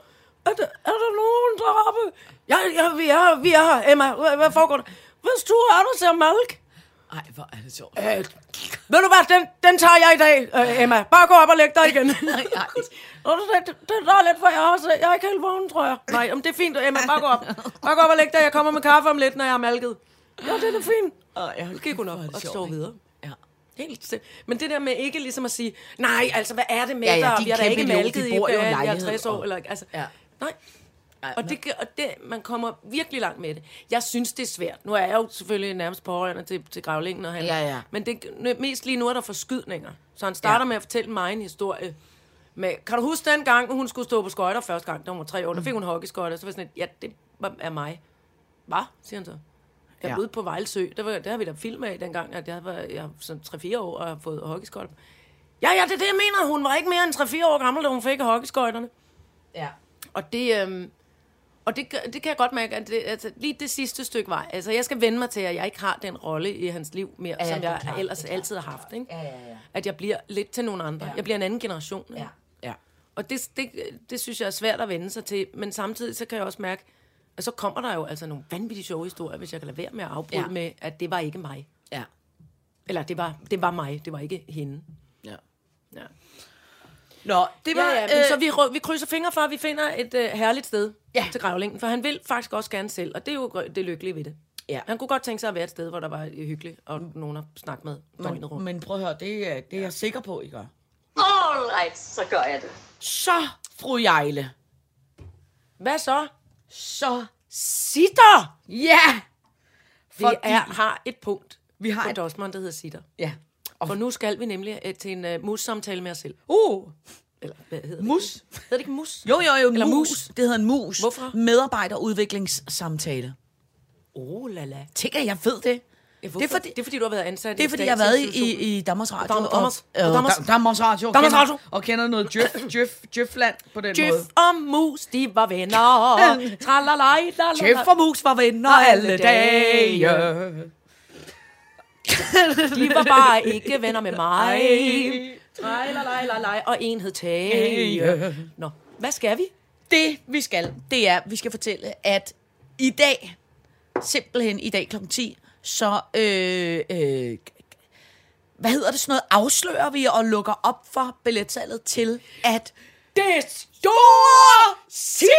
Er der, er der nogen deroppe? Ja, ja, vi er her, vi er her. Emma, hvad, hvad foregår der? Hvad stor er der til mælk? Ej, hvor er det sjovt. Øh, ved du hvad, den, den tager jeg i dag, øh, Emma. Bare gå op og læg dig igen. Ej, ej. Nå, det, det, er lidt for jeg også. Jeg er ikke helt vågen, tror jeg. Nej, om det er fint, Emma. Bare gå op. Bare gå op og læg dig. Jeg kommer med kaffe om lidt, når jeg har malket. Ja, det er da fint. Ej, Så gik hun op er og sov ikke? videre. Ja. Helt sim- Men det der med ikke ligesom at sige, nej, altså, hvad er det med Ja, ja, dig? Vi har da ikke malket i i en øh, lejlighed, 50 år. og- Eller, altså, Ja. Nej, Og, det, kan- og det, man kommer virkelig langt med det. Jeg synes, det er svært. Nu er jeg jo selvfølgelig nærmest pårørende til, til gravlingen. Og han, Ja, ja. Men det, mest lige nu er der forskydninger. Så han starter Ja. ja. med at fortælle mig en historie. Med, kan du huske den gang, hun skulle stå på skøjter første gang, da hun var tre år? Der fik hun hockeyskøjter. Så var jeg sådan, lidt, ja, det var- er mig. Hvad? siger han så. Jeg Ja. ja. ude på Vejlsø. Der, var, der har vi da film af dengang, at jeg var jeg var sådan 3-4 år og har fået hockeyskøjter. Ja, ja, det er det, jeg mener. Hun var ikke mere end 3-4 år gammel, da hun fik hockeyskøjterne. Ja. Og det, øhm, og det, det kan jeg godt mærke, at det, altså, lige det sidste stykke vej, altså jeg skal vende mig til, at jeg ikke har den rolle i hans liv mere, Ja, ja, som jeg klart, ellers er klart, altid har haft. Ikke? Ja, ja, ja. At jeg bliver lidt til nogle andre. Ja. Jeg bliver en anden generation. Ikke? Ja. Ja. Og det, det, det synes jeg er svært at vende sig til, men samtidig så kan jeg også mærke, at så kommer der jo altså nogle vanvittige sjove historier, hvis jeg kan lade være med at afbryde ja. med, at det var ikke mig. Ja. Eller det var, det var mig, det var ikke hende. ja. Ja. Nå, det var... Ja, ja, men øh, så vi, vi krydser fingre for, at vi finder et øh, herligt sted Ja. til gravlingen. For han vil faktisk også gerne selv, og det er jo det lykkelige ved det. Ja. Han kunne godt tænke sig at være et sted, hvor der var øh, hyggeligt, og nogen at snakke med døgnet men, rundt. men prøv at høre, det er, det er jeg sikker på, I gør. All right, så gør jeg det. Så, fru Jejle. Hvad så? Så, Sitter! ja! Vi er, har et punkt Vi har på et- Dosman, der hedder Sitter. Ja. For nu skal vi nemlig øh, til en uh, mus-samtale med os selv. Uh, Eller hvad hedder Mus. det? Hedder det ikke mus? jo, jo, jo, Eller mus. mus. Det hedder en mus. Hvorfor? Medarbejderudviklingssamtale. Oh, la la. Tænk, at jeg ved det. Ja, det, er fordi, det er fordi, du har været ansat det er fordi, jeg har været i, i, i Danmarks Radio. Dam- Danmarks- og, og, Danmarks- Dam- Danmarks Radio. og kender- Radio. Og kender noget Djøf, Djøf, Djøfland på den Jeff måde. og mus, de var venner. Tralalaj. Djøf og mus var venner alle dage. De var bare ikke venner med mig. Tralalaj, og en hed Tage. Nå, hvad skal vi? Det, vi skal, det er, vi skal fortælle, at i dag, simpelthen i dag kl. 10, så, øh, øh, hvad hedder det sådan noget, afslører vi og lukker op for billetsalget til, at det store Sittershow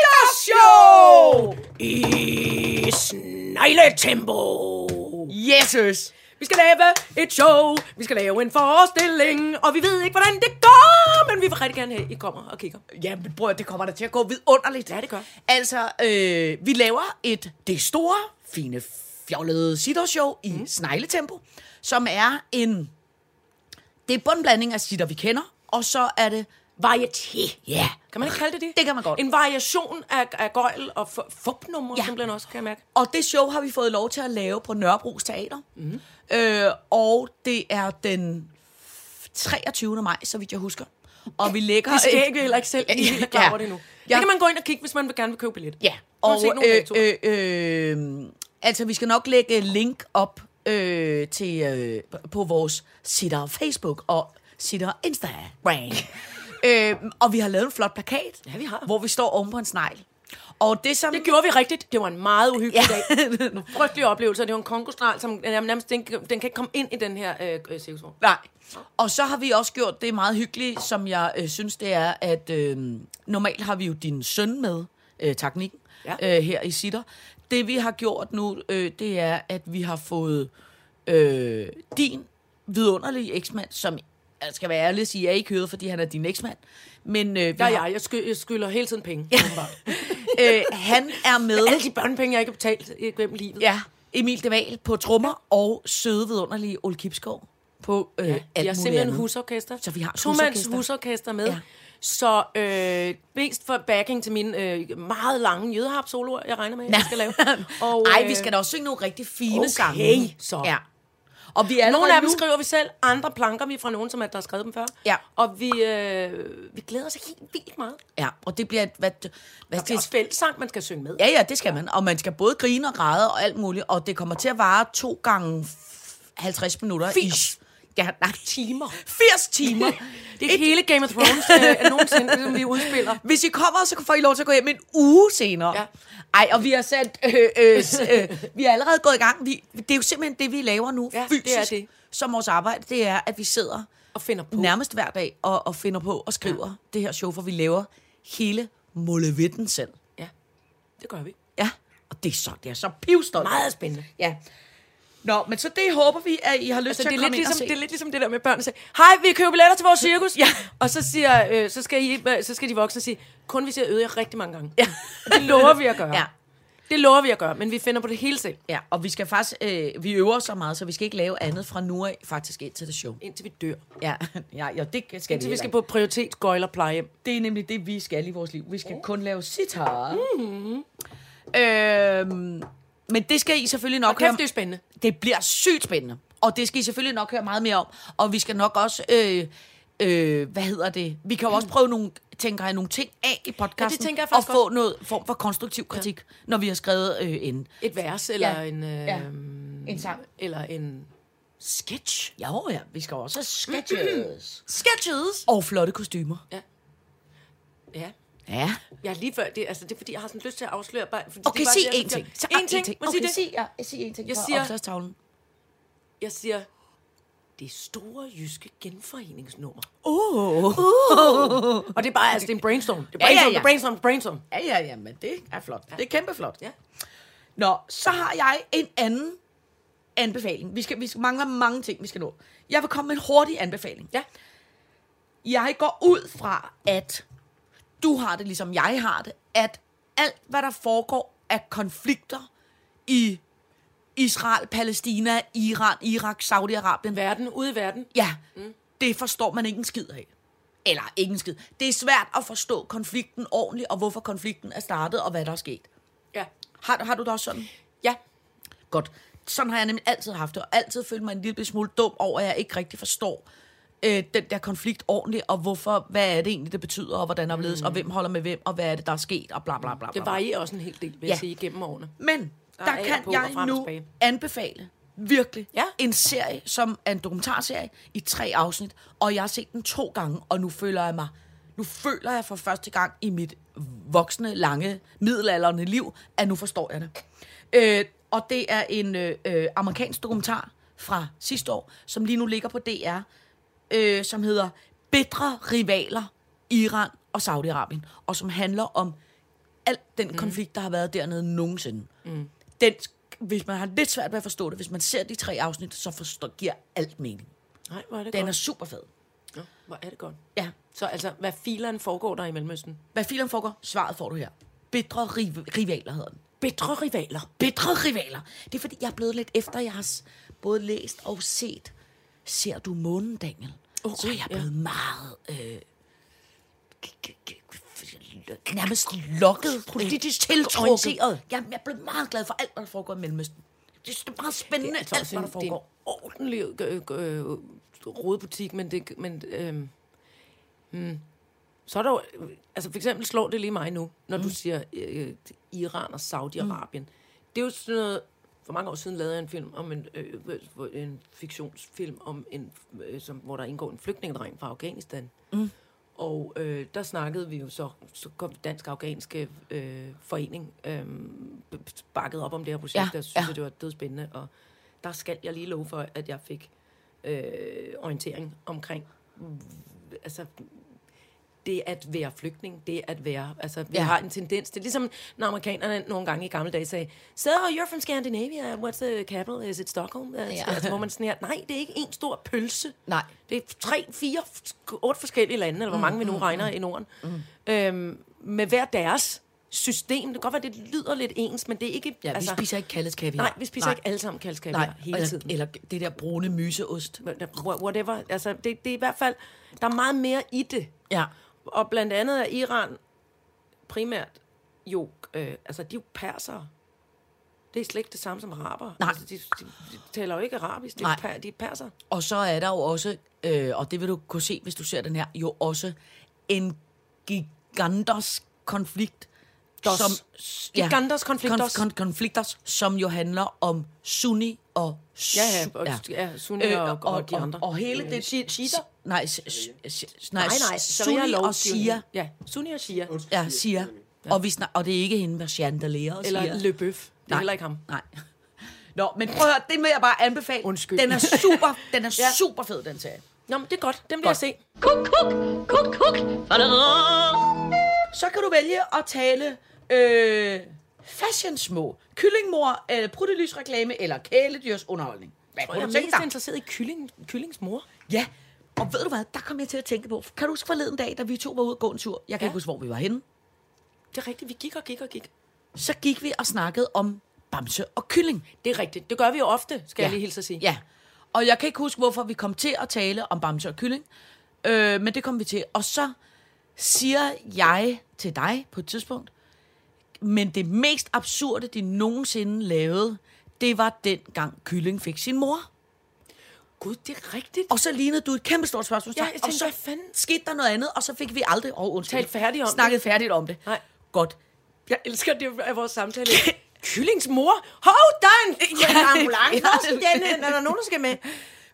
I snegletempo. Jesus! Vi skal lave et show, vi skal lave en forestilling, og vi ved ikke, hvordan det går, men vi vil rigtig gerne have, I kommer og kigger. Ja, men bror, det kommer da til at gå vidunderligt. Ja, det gør. Altså, øh, vi laver et det store, fine, fjollede sittershow i mm. snegletempo, som er en... Det er både en blanding af sitter, vi kender, og så er det varieté. Ja. Kan man ikke kalde det det? Det kan man godt. En variation af, af gøjl og fu- fupnumre, Ja. simpelthen også, kan jeg mærke. Og det show har vi fået lov til at lave på Nørrebros Teater. Mm. Øh, og det er den 23. maj, så vidt jeg husker. Og vi lægger... Det skal ikke heller ikke selv lige helt klar over det nu. Ja. Det kan man gå ind og kigge, hvis man vil gerne vil købe billet. Ja, Og øh, øh, øh, altså vi skal nok lægge link op øh, til øh, på vores sitter Facebook og sitter Instagram. øh, og vi har lavet en flot plakat, Ja, vi har. hvor vi står oven på en snegl. Og det som... Det gjorde vi rigtigt. Det var en meget uhyggelig Ja. dag. En frygtelig oplevelse. Det var en kongostral, som nærmest, den, den kan ikke komme ind i den her øh, øh, cirkusvogn. Nej. Og så har vi også gjort det meget hyggeligt, som jeg øh, synes, det er, at øh, normalt har vi jo din søn med, øh, teknikken, Ja. øh, her i Sitter. Det vi har gjort nu, øh, det er, at vi har fået øh, din vidunderlige eksmand, som jeg skal være ærlig at sige, jeg ikke hørt, fordi han er din eksmand. Men øh, Der er har, jeg. Jeg, sky, jeg skylder hele tiden penge. øh, han er med, Alle de børnepenge, jeg ikke har betalt øh, gennem livet. ja, Emil Deval på trommer, og søde vidunderlige Ole Kipskov på øh, Ja, alt jeg har simpelthen andet. husorkester. Så vi har et Tomands husorkester. med. Ja. Ja. Så øh, mest for backing til mine øh, meget lange jødeharp-soloer, jeg regner med, jeg skal lave. Og, Ej, øh, vi skal da også synge nogle rigtig fine okay, sange. så. Ja. Og vi er Nogle af dem nu, skriver vi selv, andre planker vi fra nogen, som er, der har skrevet dem før. Ja. Og vi, øh, vi glæder os helt vildt meget. Ja, og det bliver... et- Hvad, hvad Det er også fællesang, man skal synge med. Ja, ja, det skal man. Og man skal både grine og græde og alt muligt. Og det kommer til at vare to gange 50 minutter. 80. Ja, nej, Timer. 80 timer. Det er hele Game of Thrones øh, nogensinde, som vi udspiller. Hvis I kommer, så får I lov til at gå hjem en uge senere. Ja. Ej, og vi har sat, øh, øh, øh, vi er allerede gået i gang. Vi, det er jo simpelthen det, vi laver nu Ja, fysisk. det er det. Som vores arbejde, det er, at vi sidder Og finder på. nærmest hver dag og, og finder på og skriver ja. det her show, for vi laver hele Målevitten selv. Ja, det gør vi. Ja, og det er så, det er så pivstolt. Meget spændende. Ja. Nå, men så det håber vi, at I har lyst Altså, til det, at er komme lidt ligesom, det er lidt ligesom det der med børn, der siger, hej, vi køber billetter til vores cirkus. Ja. Og så, siger, øh, så, skal I, øh, så skal de voksne sige, kun hvis jeg øvet jer rigtig mange gange. Ja. Og det lover vi at gøre. Ja. Det lover vi at gøre, men vi finder på det hele selv, Ja, og vi skal faktisk, øh, vi øver så meget, så vi skal ikke lave andet fra nu af, faktisk ind til det show. indtil vi dør. Ja, ja, ja det skal Indtil vi vi skal på prioritet, gøjler, plejehjem. Det er nemlig det, vi skal i vores liv. Vi skal kun lave sitar. Mm-hmm. Øhm, men det skal I selvfølgelig nok kæft, høre. det er spændende. Det bliver sygt spændende. Og det skal I selvfølgelig nok høre meget mere om. Og vi skal nok også, øh, øh, hvad hedder det? Vi kan jo også prøve nogle, tænker jeg, nogle ting af i podcasten. Ja, det jeg Og få noget form for konstruktiv kritik, ja. når vi har skrevet øh, inden. Et vers, eller Ja. en... Øh, Ja. En sang. Eller en sketch. Jo, ja, vi skal også have sketches. Sketches! og flotte kostymer. Ja. Ja. Jeg er lige før, det, altså, det er fordi, jeg har sådan lyst til at afsløre bare... Fordi Okay, det sig det, en ting. Så, En ting, må okay, sige det? sig, ja, sig en ting Jeg siger- opslagstavlen. Jeg siger, det store jyske genforeningsnummer. Uh. Og det er bare, altså, det er en brainstorm. Det er Ja, ja, brainstorm, ja. det er brainstorm, brainstorm. Ja, ja, ja, men det er flot. Det er kæmpe flot. Ja. Nå, så har jeg en anden anbefaling. Vi, skal, vi mangler mange ting, vi skal nå. Jeg vil komme med en hurtig anbefaling. Ja. Jeg går ud fra, at du har det, ligesom jeg har det, at alt, hvad der foregår af konflikter i Israel, Palæstina, Iran, Irak, Saudi-Arabien, Verden, ude i verden. Ja, mm. det forstår man ikke en skid af. Eller ikke en skid. Det er svært at forstå konflikten ordentligt, og hvorfor konflikten er startet, og hvad der er sket. Ja. Har, har du det også sådan? Ja. Godt. Sådan har jeg nemlig altid haft det, og altid følt mig en lille smule dum over, at jeg ikke rigtig forstår øh, den der konflikt ordentligt, og hvorfor, hvad er det egentlig, det betyder, og hvordan er det, og hvem holder med hvem, og hvad er det, der er sket, og bla bla bla. bla, Det varierer også en hel del, vil Ja. jeg sige, gennem årene. Men Der der, er kan på jeg nu anbefale virkelig Ja. en serie, som er en dokumentarserie i tre afsnit, og jeg har set den to gange, og nu føler jeg mig, nu føler jeg for første gang i mit voksne, lange, middelalderne liv, at nu forstår jeg det. Øh, og det er en øh, øh, amerikansk dokumentar fra sidste år, som lige nu ligger på DR, øh, som hedder Bedre rivaler, Iran og Saudi-Arabien, og som handler om alt den mm. konflikt, der har været dernede nogensinde. Mm. Den, hvis man har lidt svært ved at forstå det, hvis man ser de tre afsnit, så forstår, giver alt mening. Nej, hvor er det Den er godt. super fed. Nå, hvor er det godt. Ja. Så altså, hvad fileren foregår der i Mellemøsten? Hvad filen foregår? Svaret får du her. Bedre riv- rivaler hedder den. Bedre rivaler. Bedre rivaler. Det er fordi, jeg er blevet lidt efter, jeg har både læst og set. Ser du månen, Daniel? Okay, så er jeg ja. blevet meget... Øh, nærmest lokket, politisk tiltrukket. Jeg, jeg er blevet meget glad for alt, hvad der foregår i Mellemøsten. Det er meget spændende, altså alt, også hvad der det er en foregår. ordentlig øh, øh, rodebutik, men det... Men, øh, hmm. Så er der jo, altså for eksempel slår det lige mig nu, når mm. du siger øh, Iran og Saudi-Arabien. Mm. Det er jo sådan noget, for mange år siden lavede jeg en film om en, øh, en fiktionsfilm om en, øh, som, hvor der indgår en flygtningedreng fra Afghanistan. Mm. Og øh, der snakkede vi jo så, så kom Dansk-Afghanske øh, Forening øh, bakket op om det her projekt, Ja, jeg synes, ja. ja. det var dødspændende. Og der skal jeg lige love for, at jeg fik øh, orientering omkring, altså det at være flygtning, det at være, altså vi Ja. har en tendens til, ligesom når amerikanerne nogle gange i gamle dage sagde, so you're from Scandinavia, what's the capital, is it Stockholm? Ja. Ja. Altså, hvor man sådan her, nej, det er ikke en stor pølse. Nej. Det er tre, fire, otte forskellige lande, eller hvor mange vi nu regner i Norden, øhm, med hver deres system. Det kan godt være, det lyder lidt ens, men det er ikke... Ja, vi spiser ikke kaldet kaviar. Nej, vi spiser nej. ikke alle sammen kalds Nej, hele eller, tiden. eller det der brune myseost. Wha- Whatever. Altså, det, det er i hvert fald... Der er meget mere i det. Ja. Og blandt andet er Iran primært jo... Øh, altså, de er jo persere. Det er slet ikke det samme som araber. Nej. Altså, de, de, de taler jo ikke arabisk. De, er, per, de er perser. Og så er der jo også, øh, og det vil du kunne se, hvis du ser den her, jo også en gigantisk konflikt. Dos. Gigantos konfliktos. Konf- kon- konflikter, som jo handler om Sunni og su- Ja, ja, og, ja. Sunni Øh, og, og, de andre. Og, og hele det... Shi- Shiiter? Nej, s- s- nej, Nej, nej. Sunni og. Shia. Ja, Sunni og Shia. Ja, Shia. Og, vi snak, og det er ikke hende med chandelier og Eller Shia. Le Bøf. Det er Nej. heller ikke ham. Nej. Nå, men prøv at høre, det vil jeg bare anbefale. Undskyld. Den er super, den er Ja. super fed, den serie. Nå, men det er godt. Den vil jeg se. Kuk, kuk, kuk, kuk. Så kan du vælge at tale øh, fashion små. Kyllingmor, øh, pruttelysreklame eller kæledyrsunderholdning. Hvad Jeg kunne er du tænke mest dig? interesseret i kylling, kyllings mor. Ja, og ved du hvad, der kom jeg til at tænke på. Kan du huske forleden dag, da vi to var ude og gå en tur? Jeg kan Ja. ikke huske, hvor vi var henne. Det er rigtigt, vi gik og gik og gik. Så gik vi og snakkede om bamse og kylling. Det er rigtigt. Det gør vi jo ofte, skal. Ja. jeg lige hilse at sige. Ja, og jeg kan ikke huske, hvorfor vi kom til at tale om bamse og kylling. Øh, men det kom vi til. Og så siger jeg til dig på et tidspunkt, men det mest absurde, de nogensinde lavede, det var dengang kylling fik sin mor. Gud, det er rigtigt. Og så lignede du et kæmpe stort spørgsmål. Ja, jeg tænkte, og så hvad fanden? skete der noget andet, og så fik vi aldrig oh, undskyld, Talt færdigt om det. snakket færdigt om det. Nej. Godt. Jeg elsker det af vores samtale. Kyllings mor? Hov, der er en, ja, en ambulance. Den hen? Er der nogen, der skal med?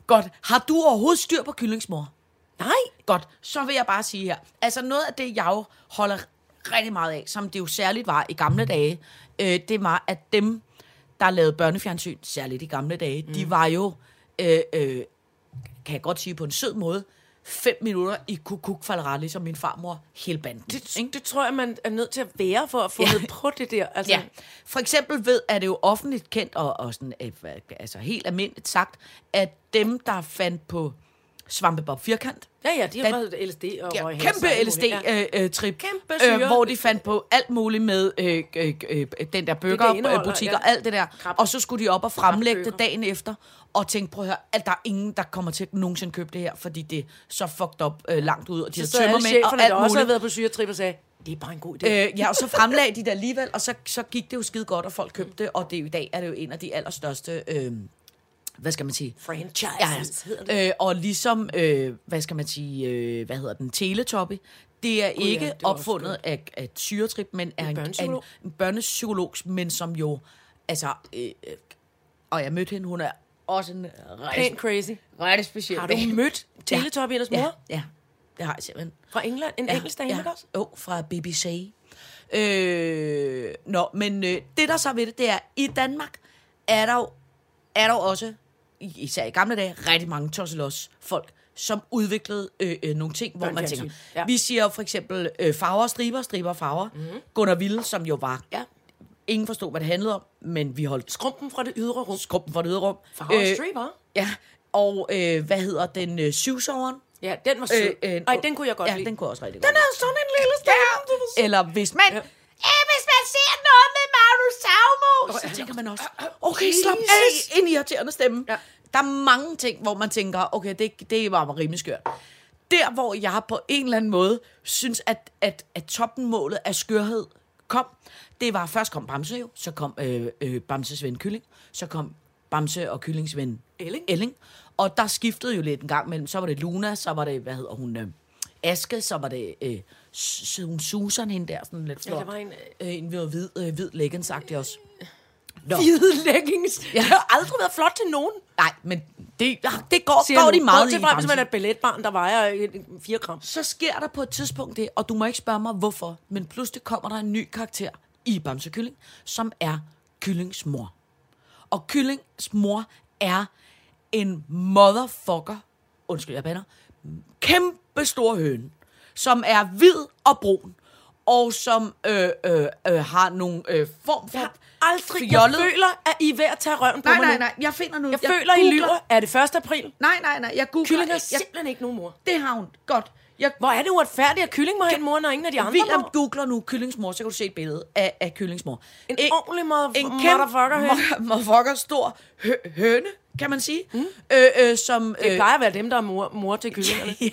Godt. Har du overhovedet styr på kyllingsmor? Nej. Godt. Så vil jeg bare sige her. Altså noget af det, jeg holder rigtig meget af, som det jo særligt var i gamle dage, øh, det var, at dem, der lavede børnefjernsyn, særligt i gamle dage, mm. de var jo, øh, øh, kan jeg godt sige på en sød måde, fem minutter i kukuk falderat, ligesom min farmor, hele banden. Det, det tror jeg, man er nødt til at være for at få Ja. på det der. Altså, Ja. For eksempel ved, er det jo offentligt kendt, og, og sådan, øh, altså helt almindeligt sagt, at dem, der fandt på Svampebob Firkant, ja, ja, de har været LSD og ja, kæmpe muligt. Ja. LSD-trip, Kæmpe øh, syre. hvor de fandt på alt muligt med øh, øh, øh, den der burgerbutik ja. og alt det der. Krab- Og så skulle de op og fremlægge det dagen efter, og tænke, prøv at høre, at der er ingen, der kommer til at nogensinde købe det her, fordi det er så fucked up øh, langt ud, og de Så har tømmermænd og alt der også muligt. havde været på syretrip og sagde, det er bare en god idé. Øh, ja, og så fremlagde de det alligevel, og så, så gik det jo skide godt, og folk købte det, og det i dag er det jo en af de allerstørste, øh, hvad skal man sige? Franchises Ja, hedder det. øh, og ligesom, øh, hvad skal man sige, øh, hvad hedder den, Teletubby, det er ja, ikke det var også opfundet af, af et syretrip, men er en, en, en børnepsykolog, men som jo, altså, øh, øh, og jeg mødte hende, hun er også en rigtig, crazy. rigtig speciel Har du dame. mødt Teletubbyernes mor? Ja, ja, det har jeg simpelthen. Fra England? En engelsk dame, ikke også? Jo, fra BBC. Øh, nå, men øh, det der så ved det, det er, i Danmark er der jo, er der jo også, især i gamle dage, rigtig mange tosselos folk, som udviklede øh, øh, nogle ting, hvor man tænker, ja. vi siger for eksempel øh, farver striber, striber farver. Mm-hmm. Gunnar Ville, som jo var, Ja. ingen forstod, hvad det handlede om, men vi holdt Skrumpen fra det ydre rum. skrumpen for det ydre rum. Farver og striber. Ja, og øh, hvad hedder den, øh, syvsoveren? Ja, den var sød. Øh, øh, Ej, den kunne jeg godt ja, lide. den kunne jeg også rigtig Den godt er sådan en lille stemme. Eller hvis man... Ja. Ja. Øh, hvis man ser noget med Magnus Saumo, så tænker man også, okay, slap af, en irriterende stemme. Ja. Ja. Der er mange ting, hvor man tænker, okay, det, det var rimelig skørt. Der, hvor jeg på en eller anden måde synes, at, at, at toppenmålet af skørhed kom, det var, først kom Bamse jo, så kom øh, øh, Bamses ven Kylling, så kom Bamse og Kyllings ven Elling. Elling. Og der skiftede jo lidt en gang mellem, så var det Luna, så var det, hvad hedder hun, øh, Aske, så var det øh, hun Susan, hende der, sådan lidt Ja, flot. der var en, øh, en hvid, hvid, øh, hvid leggings også. Nå. Hvide leggings. Ja. Det har aldrig været flot til nogen. Nej, men det, det går, Siger går de meget i. fra, hvis man er et balletbarn, der vejer 4 gram. Så sker der på et tidspunkt det, og du må ikke spørge mig, hvorfor, men pludselig kommer der en ny karakter i Bamse Kylling, som er Kyllings mor. Og Kyllings mor er en motherfucker, undskyld, jeg bander, kæmpe stor høne, som er hvid og brun, og som øh, øh, øh, har nogle øh, form for Jeg har aldrig... Jeg fjollet... føler, at I er ved at tage røven på Nej, mig nej, nu. nej, jeg finder nu... Jeg, føler, I googler- lyver. Er det 1. april? Nej, nej, nej, jeg googler... Kylling har jeg, simpelthen ikke nogen mor. det har hun. Godt. Jeg, Hvor er det uretfærdigt, at kylling må have en mor, når ingen af de andre William må? googler nu kyllingsmor, så kan du se et billede af, af kyllingsmor. En ordentlig mother- en motherfucker motherfucker stor hø, høne, kan man sige. Mm. Øh, øh, som, Det øh, plejer at være dem, der er mor, mor til kyllingerne. ja,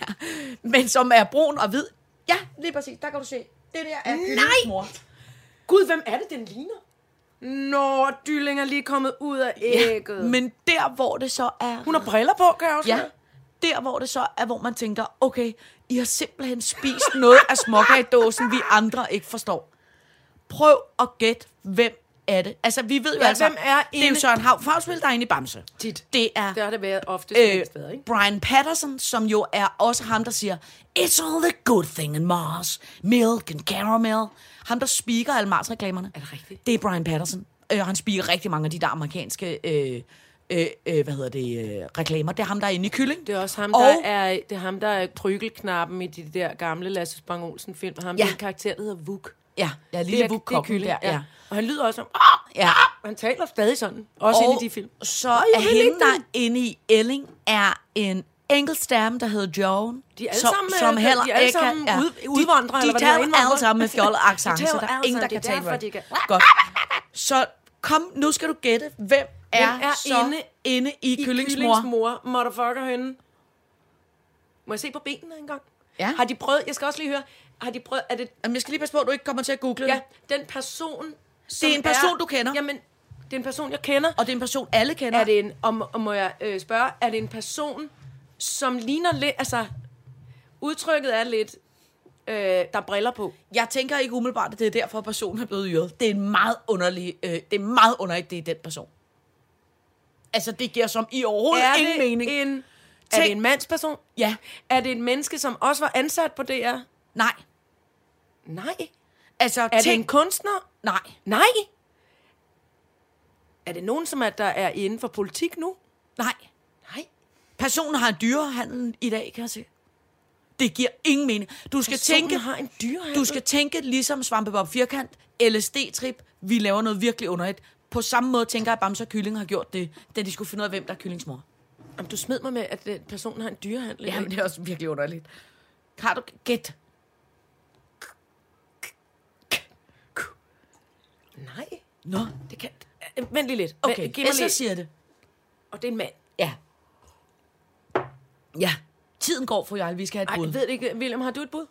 men som er brun og hvid. Ja, lige præcis. Der kan du se. Det der er kyllingsmor. Gud, hvem er det, den ligner? Nå, Dylling er lige kommet ud af ægget. Ja, Men der, hvor det så er... Hun har briller på, kan jeg også Ja, høre. der hvor det så er, hvor man tænker, okay, I har simpelthen spist noget af småkagedåsen, vi andre ikke forstår. Prøv at gætte, hvem er det? Altså, vi ved jo Ja, altså, hvem er det er jo inde- Søren Hav, Fagspil, der er inde i Bamse. Tit. Det er Det har det været ofte øh, øh, steder, ikke? Brian Patterson, som jo er også ham, der siger, It's all the good thing in Mars. Milk and caramel. Ham, der speaker alle Mars-reklamerne. Er det rigtigt? Det er Brian Patterson. Øh, han speaker rigtig mange af de der amerikanske øh, øh, øh, hvad hedder det, øh, reklamer. Det er ham, der er inde i Kylling. Det er også ham, Og- der er, det er ham, der er trygelknappen i de der gamle Lasse Spang Olsen film. Ham, ja. den karakter, der hedder Vuk. Ja, ja Det lille er- det er kylling, der, ja. ja. Og han lyder også som... Ja. Han taler stadig sådan. Også inde i de film. så jeg er hende, ikke der inde i Elling, er en enkelt stemme, der hedder Joan. De er alle som, sammen, som øh, heller de er alle sammen ud- udvandrere, de, eller de det taler er, alle sammen med fjollet accent, De så der er ingen, der kan det er tale derfor, de kan- Godt. Så kom, nu skal du gætte, hvem er, er så inde inde i, I kyllingsmor? Kyllingsmor, motherfucker henne. Må jeg se på benene engang? Ja. Har de prøvet... Jeg skal også lige høre... Har de prøvet... Er det... Jamen, jeg skal lige passe på, at du ikke kommer til at google Ja, det. den person... Det er en person, du kender. Jamen, det er en person, jeg kender. Og det er en person, alle kender. Er det en... Om, om må jeg øh, spørge, er det en person, som ligner lidt... Altså, udtrykket er lidt... Øh, der er briller på. Jeg tænker ikke umiddelbart, at det er derfor, at personen er blevet yret. Det er en meget underlig, øh, det er meget underligt, det er den person. Altså, det giver som i overhovedet Er ingen mening. en... Er det en mandsperson? Ja, Er det et menneske, som også var ansat på DR? nej. Nej. Altså, Er det tænk, en kunstner? Nej. Nej. Er det nogen, som er, der er inden for politik nu? Nej. Nej. Personen har en dyrehandel i dag, kan jeg se. Det giver ingen mening. Du skal Personen tænke, har en dyrehandel? du skal tænke ligesom Svampebob Firkant, LSD-trip, vi laver noget virkelig underligt. På samme måde tænker jeg, at Bamse og Kylling har gjort det, da de skulle finde ud af, hvem der er kyllingsmor. Jamen, du smed mig med, at den person har en dyrehandel. i dag. Jamen, det er også virkelig underligt. Har du gæt? Nej. Nå, Det kan... Øh, Vent lige lidt. okay. Giv mig Essa lige. siger det. Og det er en mand. Ja. Ja. Tiden går, for jeg. Vi skal have et Ej, bud. jeg ved det ikke. William, har du et bud?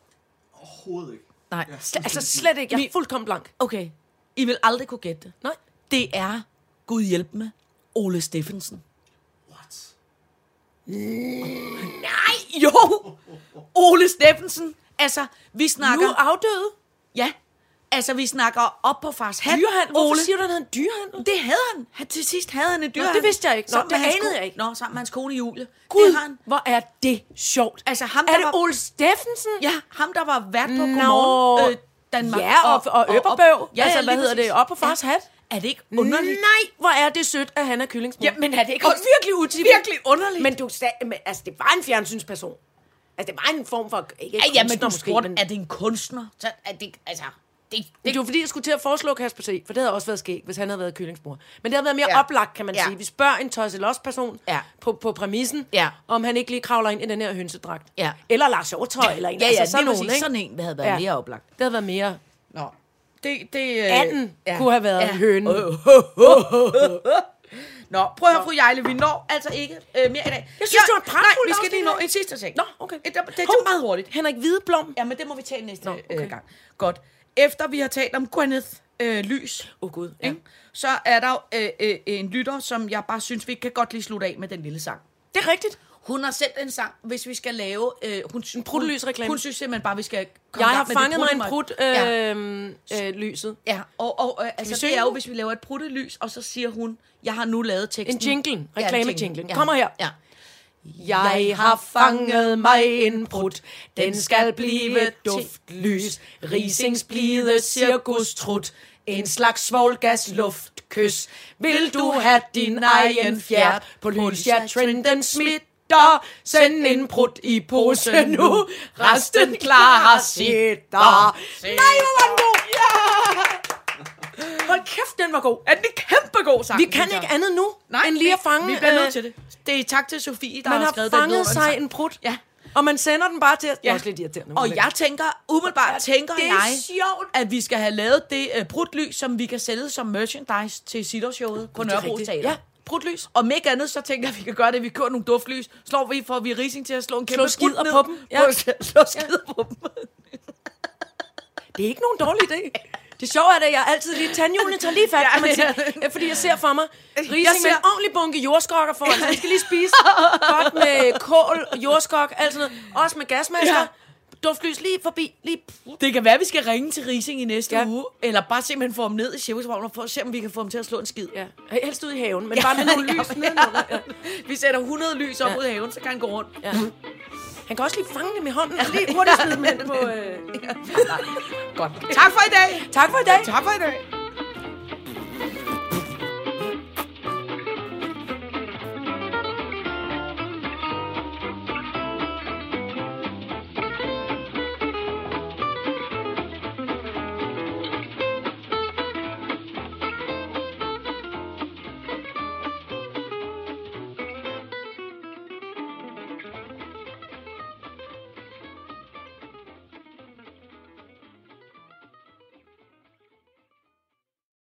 Overhovedet ikke. Nej. Sl- altså slet ikke. Jeg er fuldkommen blank. Okay. I vil aldrig kunne gætte det. Nej. Det er, Gud hjælp med, Ole Steffensen. What? Nej, jo! Ole Steffensen. Altså, vi snakker... Nu afdøde. Ja. Altså, vi snakker op på fars hat. Dyrehandel. Hvorfor Ole. siger du, han havde en dyrehandel? Det havde han. han. Til sidst havde han en dyrehandel. det vidste jeg ikke. Nå, det anede jeg ikke. Nå, sammen med hans kone Julie. Gud, Det han. hvor er det sjovt. Altså, ham, er der det var- Ole Steffensen? Ja, ham, der var vært på Nå. Godmorgen øh, Danmark. Ja, og, og, og Øpperbøv. Ja, altså, hvad hedder det? Op på fars Ja. hat? Er det ikke underligt? Nej, hvor er det sødt, at han er kyllingsmor. Ja, men er det ikke og også virkelig utidigt. virkelig underligt? Men du sagde, men, altså, det var en fjernsynsperson. Altså, det var en form for... Ikke Ja, ja, men du spurgte, men, er det en kunstner? Så er det, altså, det, det, det var fordi, jeg skulle til at foreslå Kasper C., for det havde også været skægt, hvis han havde været kyllingsmor. Men det havde været mere Ja. ja. oplagt, kan man Ja. sige. Vi spørger en tosselos-person Ja. på, på præmissen, Ja. om han ikke lige kravler ind i den her hønsedragt. Ja. Eller Lars Hjortøj, eller en. Ja, ja, altså, sådan nogen, ikke? Sådan en havde været Ja. mere oplagt. Det havde været mere... Nå. Det, det, øh, Anden kunne have været en høne. Nå, prøv at høre, fru Jejle, vi når altså ikke øh, mere i dag. Jeg synes, det var en pragtfuld Nej, vi skal lige nå en sidste ting. Nå, okay. Det, det, det er meget hurtigt. Henrik Hvideblom. Ja, men det må vi tage næste Nå, okay. øh, gang. Godt. Efter vi har talt om Gwyneth øh, Lys, oh, Gud. ja. så er der øh, øh, en lytter, som jeg bare synes, vi kan godt lige slutte af med den lille sang. Det er rigtigt. Hun har sendt en sang, hvis vi skal lave... Øh, hun, en pruttelysreklame. Hun, hun synes simpelthen bare, vi skal komme Jeg har med fanget mig en prut Ja. øh, øh, lyset. Ja, og, og øh, altså, det er jo, hvis vi laver et pruttelys, og så siger hun, jeg har nu lavet teksten. En jingle. Ja, en Reklame-jinglen. Ja. Kommer her. Ja. Jeg har fanget mig en prut, den skal blive duftlys, Risings blide cirkustrut, en slags svovlgas luftkys. Vil du have din egen fjert på lys, ja, trenden smitter, send en prut i pose nu, resten klarer sitter. Nej, hvor var den god! Ja! Hold kæft, den var god. Er det en kæmpe god sang? Vi kan jeg. ikke andet nu, Nej, end lige at fange... Vi bliver øh, nødt til det. Det er tak til Sofie, der Man har har skrevet den fanget vidunderlige sig en prut, Ja. og man sender den bare til... Det er Ja. også lidt irriterende. Og jeg tænker, umiddelbart tænker det er jeg, sjovt. at vi skal have lavet det uh, brutlys, som vi kan sælge som merchandise til Sittershowet på Nørrebro. Teater. Ja, brutlys. Om ikke andet, så tænker jeg, at vi kan gøre det. Vi kører nogle duftlys. Slår vi, får vi rising til at slå en kæmpe Slå skider på dem. Ja. Slå skider på dem. Det er ikke nogen dårlig idé. Det sjove er, at jeg altid lige... Tandhjulene tager lige fat, Ja, kan man sige. Ja, Fordi jeg ser for mig, Rising Jeg med ser- en ordentlig bunke jordskokker foran. Så han skal lige spise godt med kål, jordskok, alt sådan noget. Også med gasmasker. Ja. Duftlys lige forbi. Lige Det kan være, at vi skal ringe til Rising i næste Ja. ja. uge. Eller bare simpelthen få ham ned i cirkusvognen for at se, om vi kan få ham til at slå en skid. Ja, helst ud i haven, men bare med nogle lys ja, nedenunder. Ja. Vi sætter 100 lys op Ja. ja. ud af haven, så kan han gå rundt. Ja. Han kan også lige fange dem i hånden, og lige hurtigt smide dem hen på... Øh... Godt. Tak for i dag. Tak for i dag. Tak for i dag.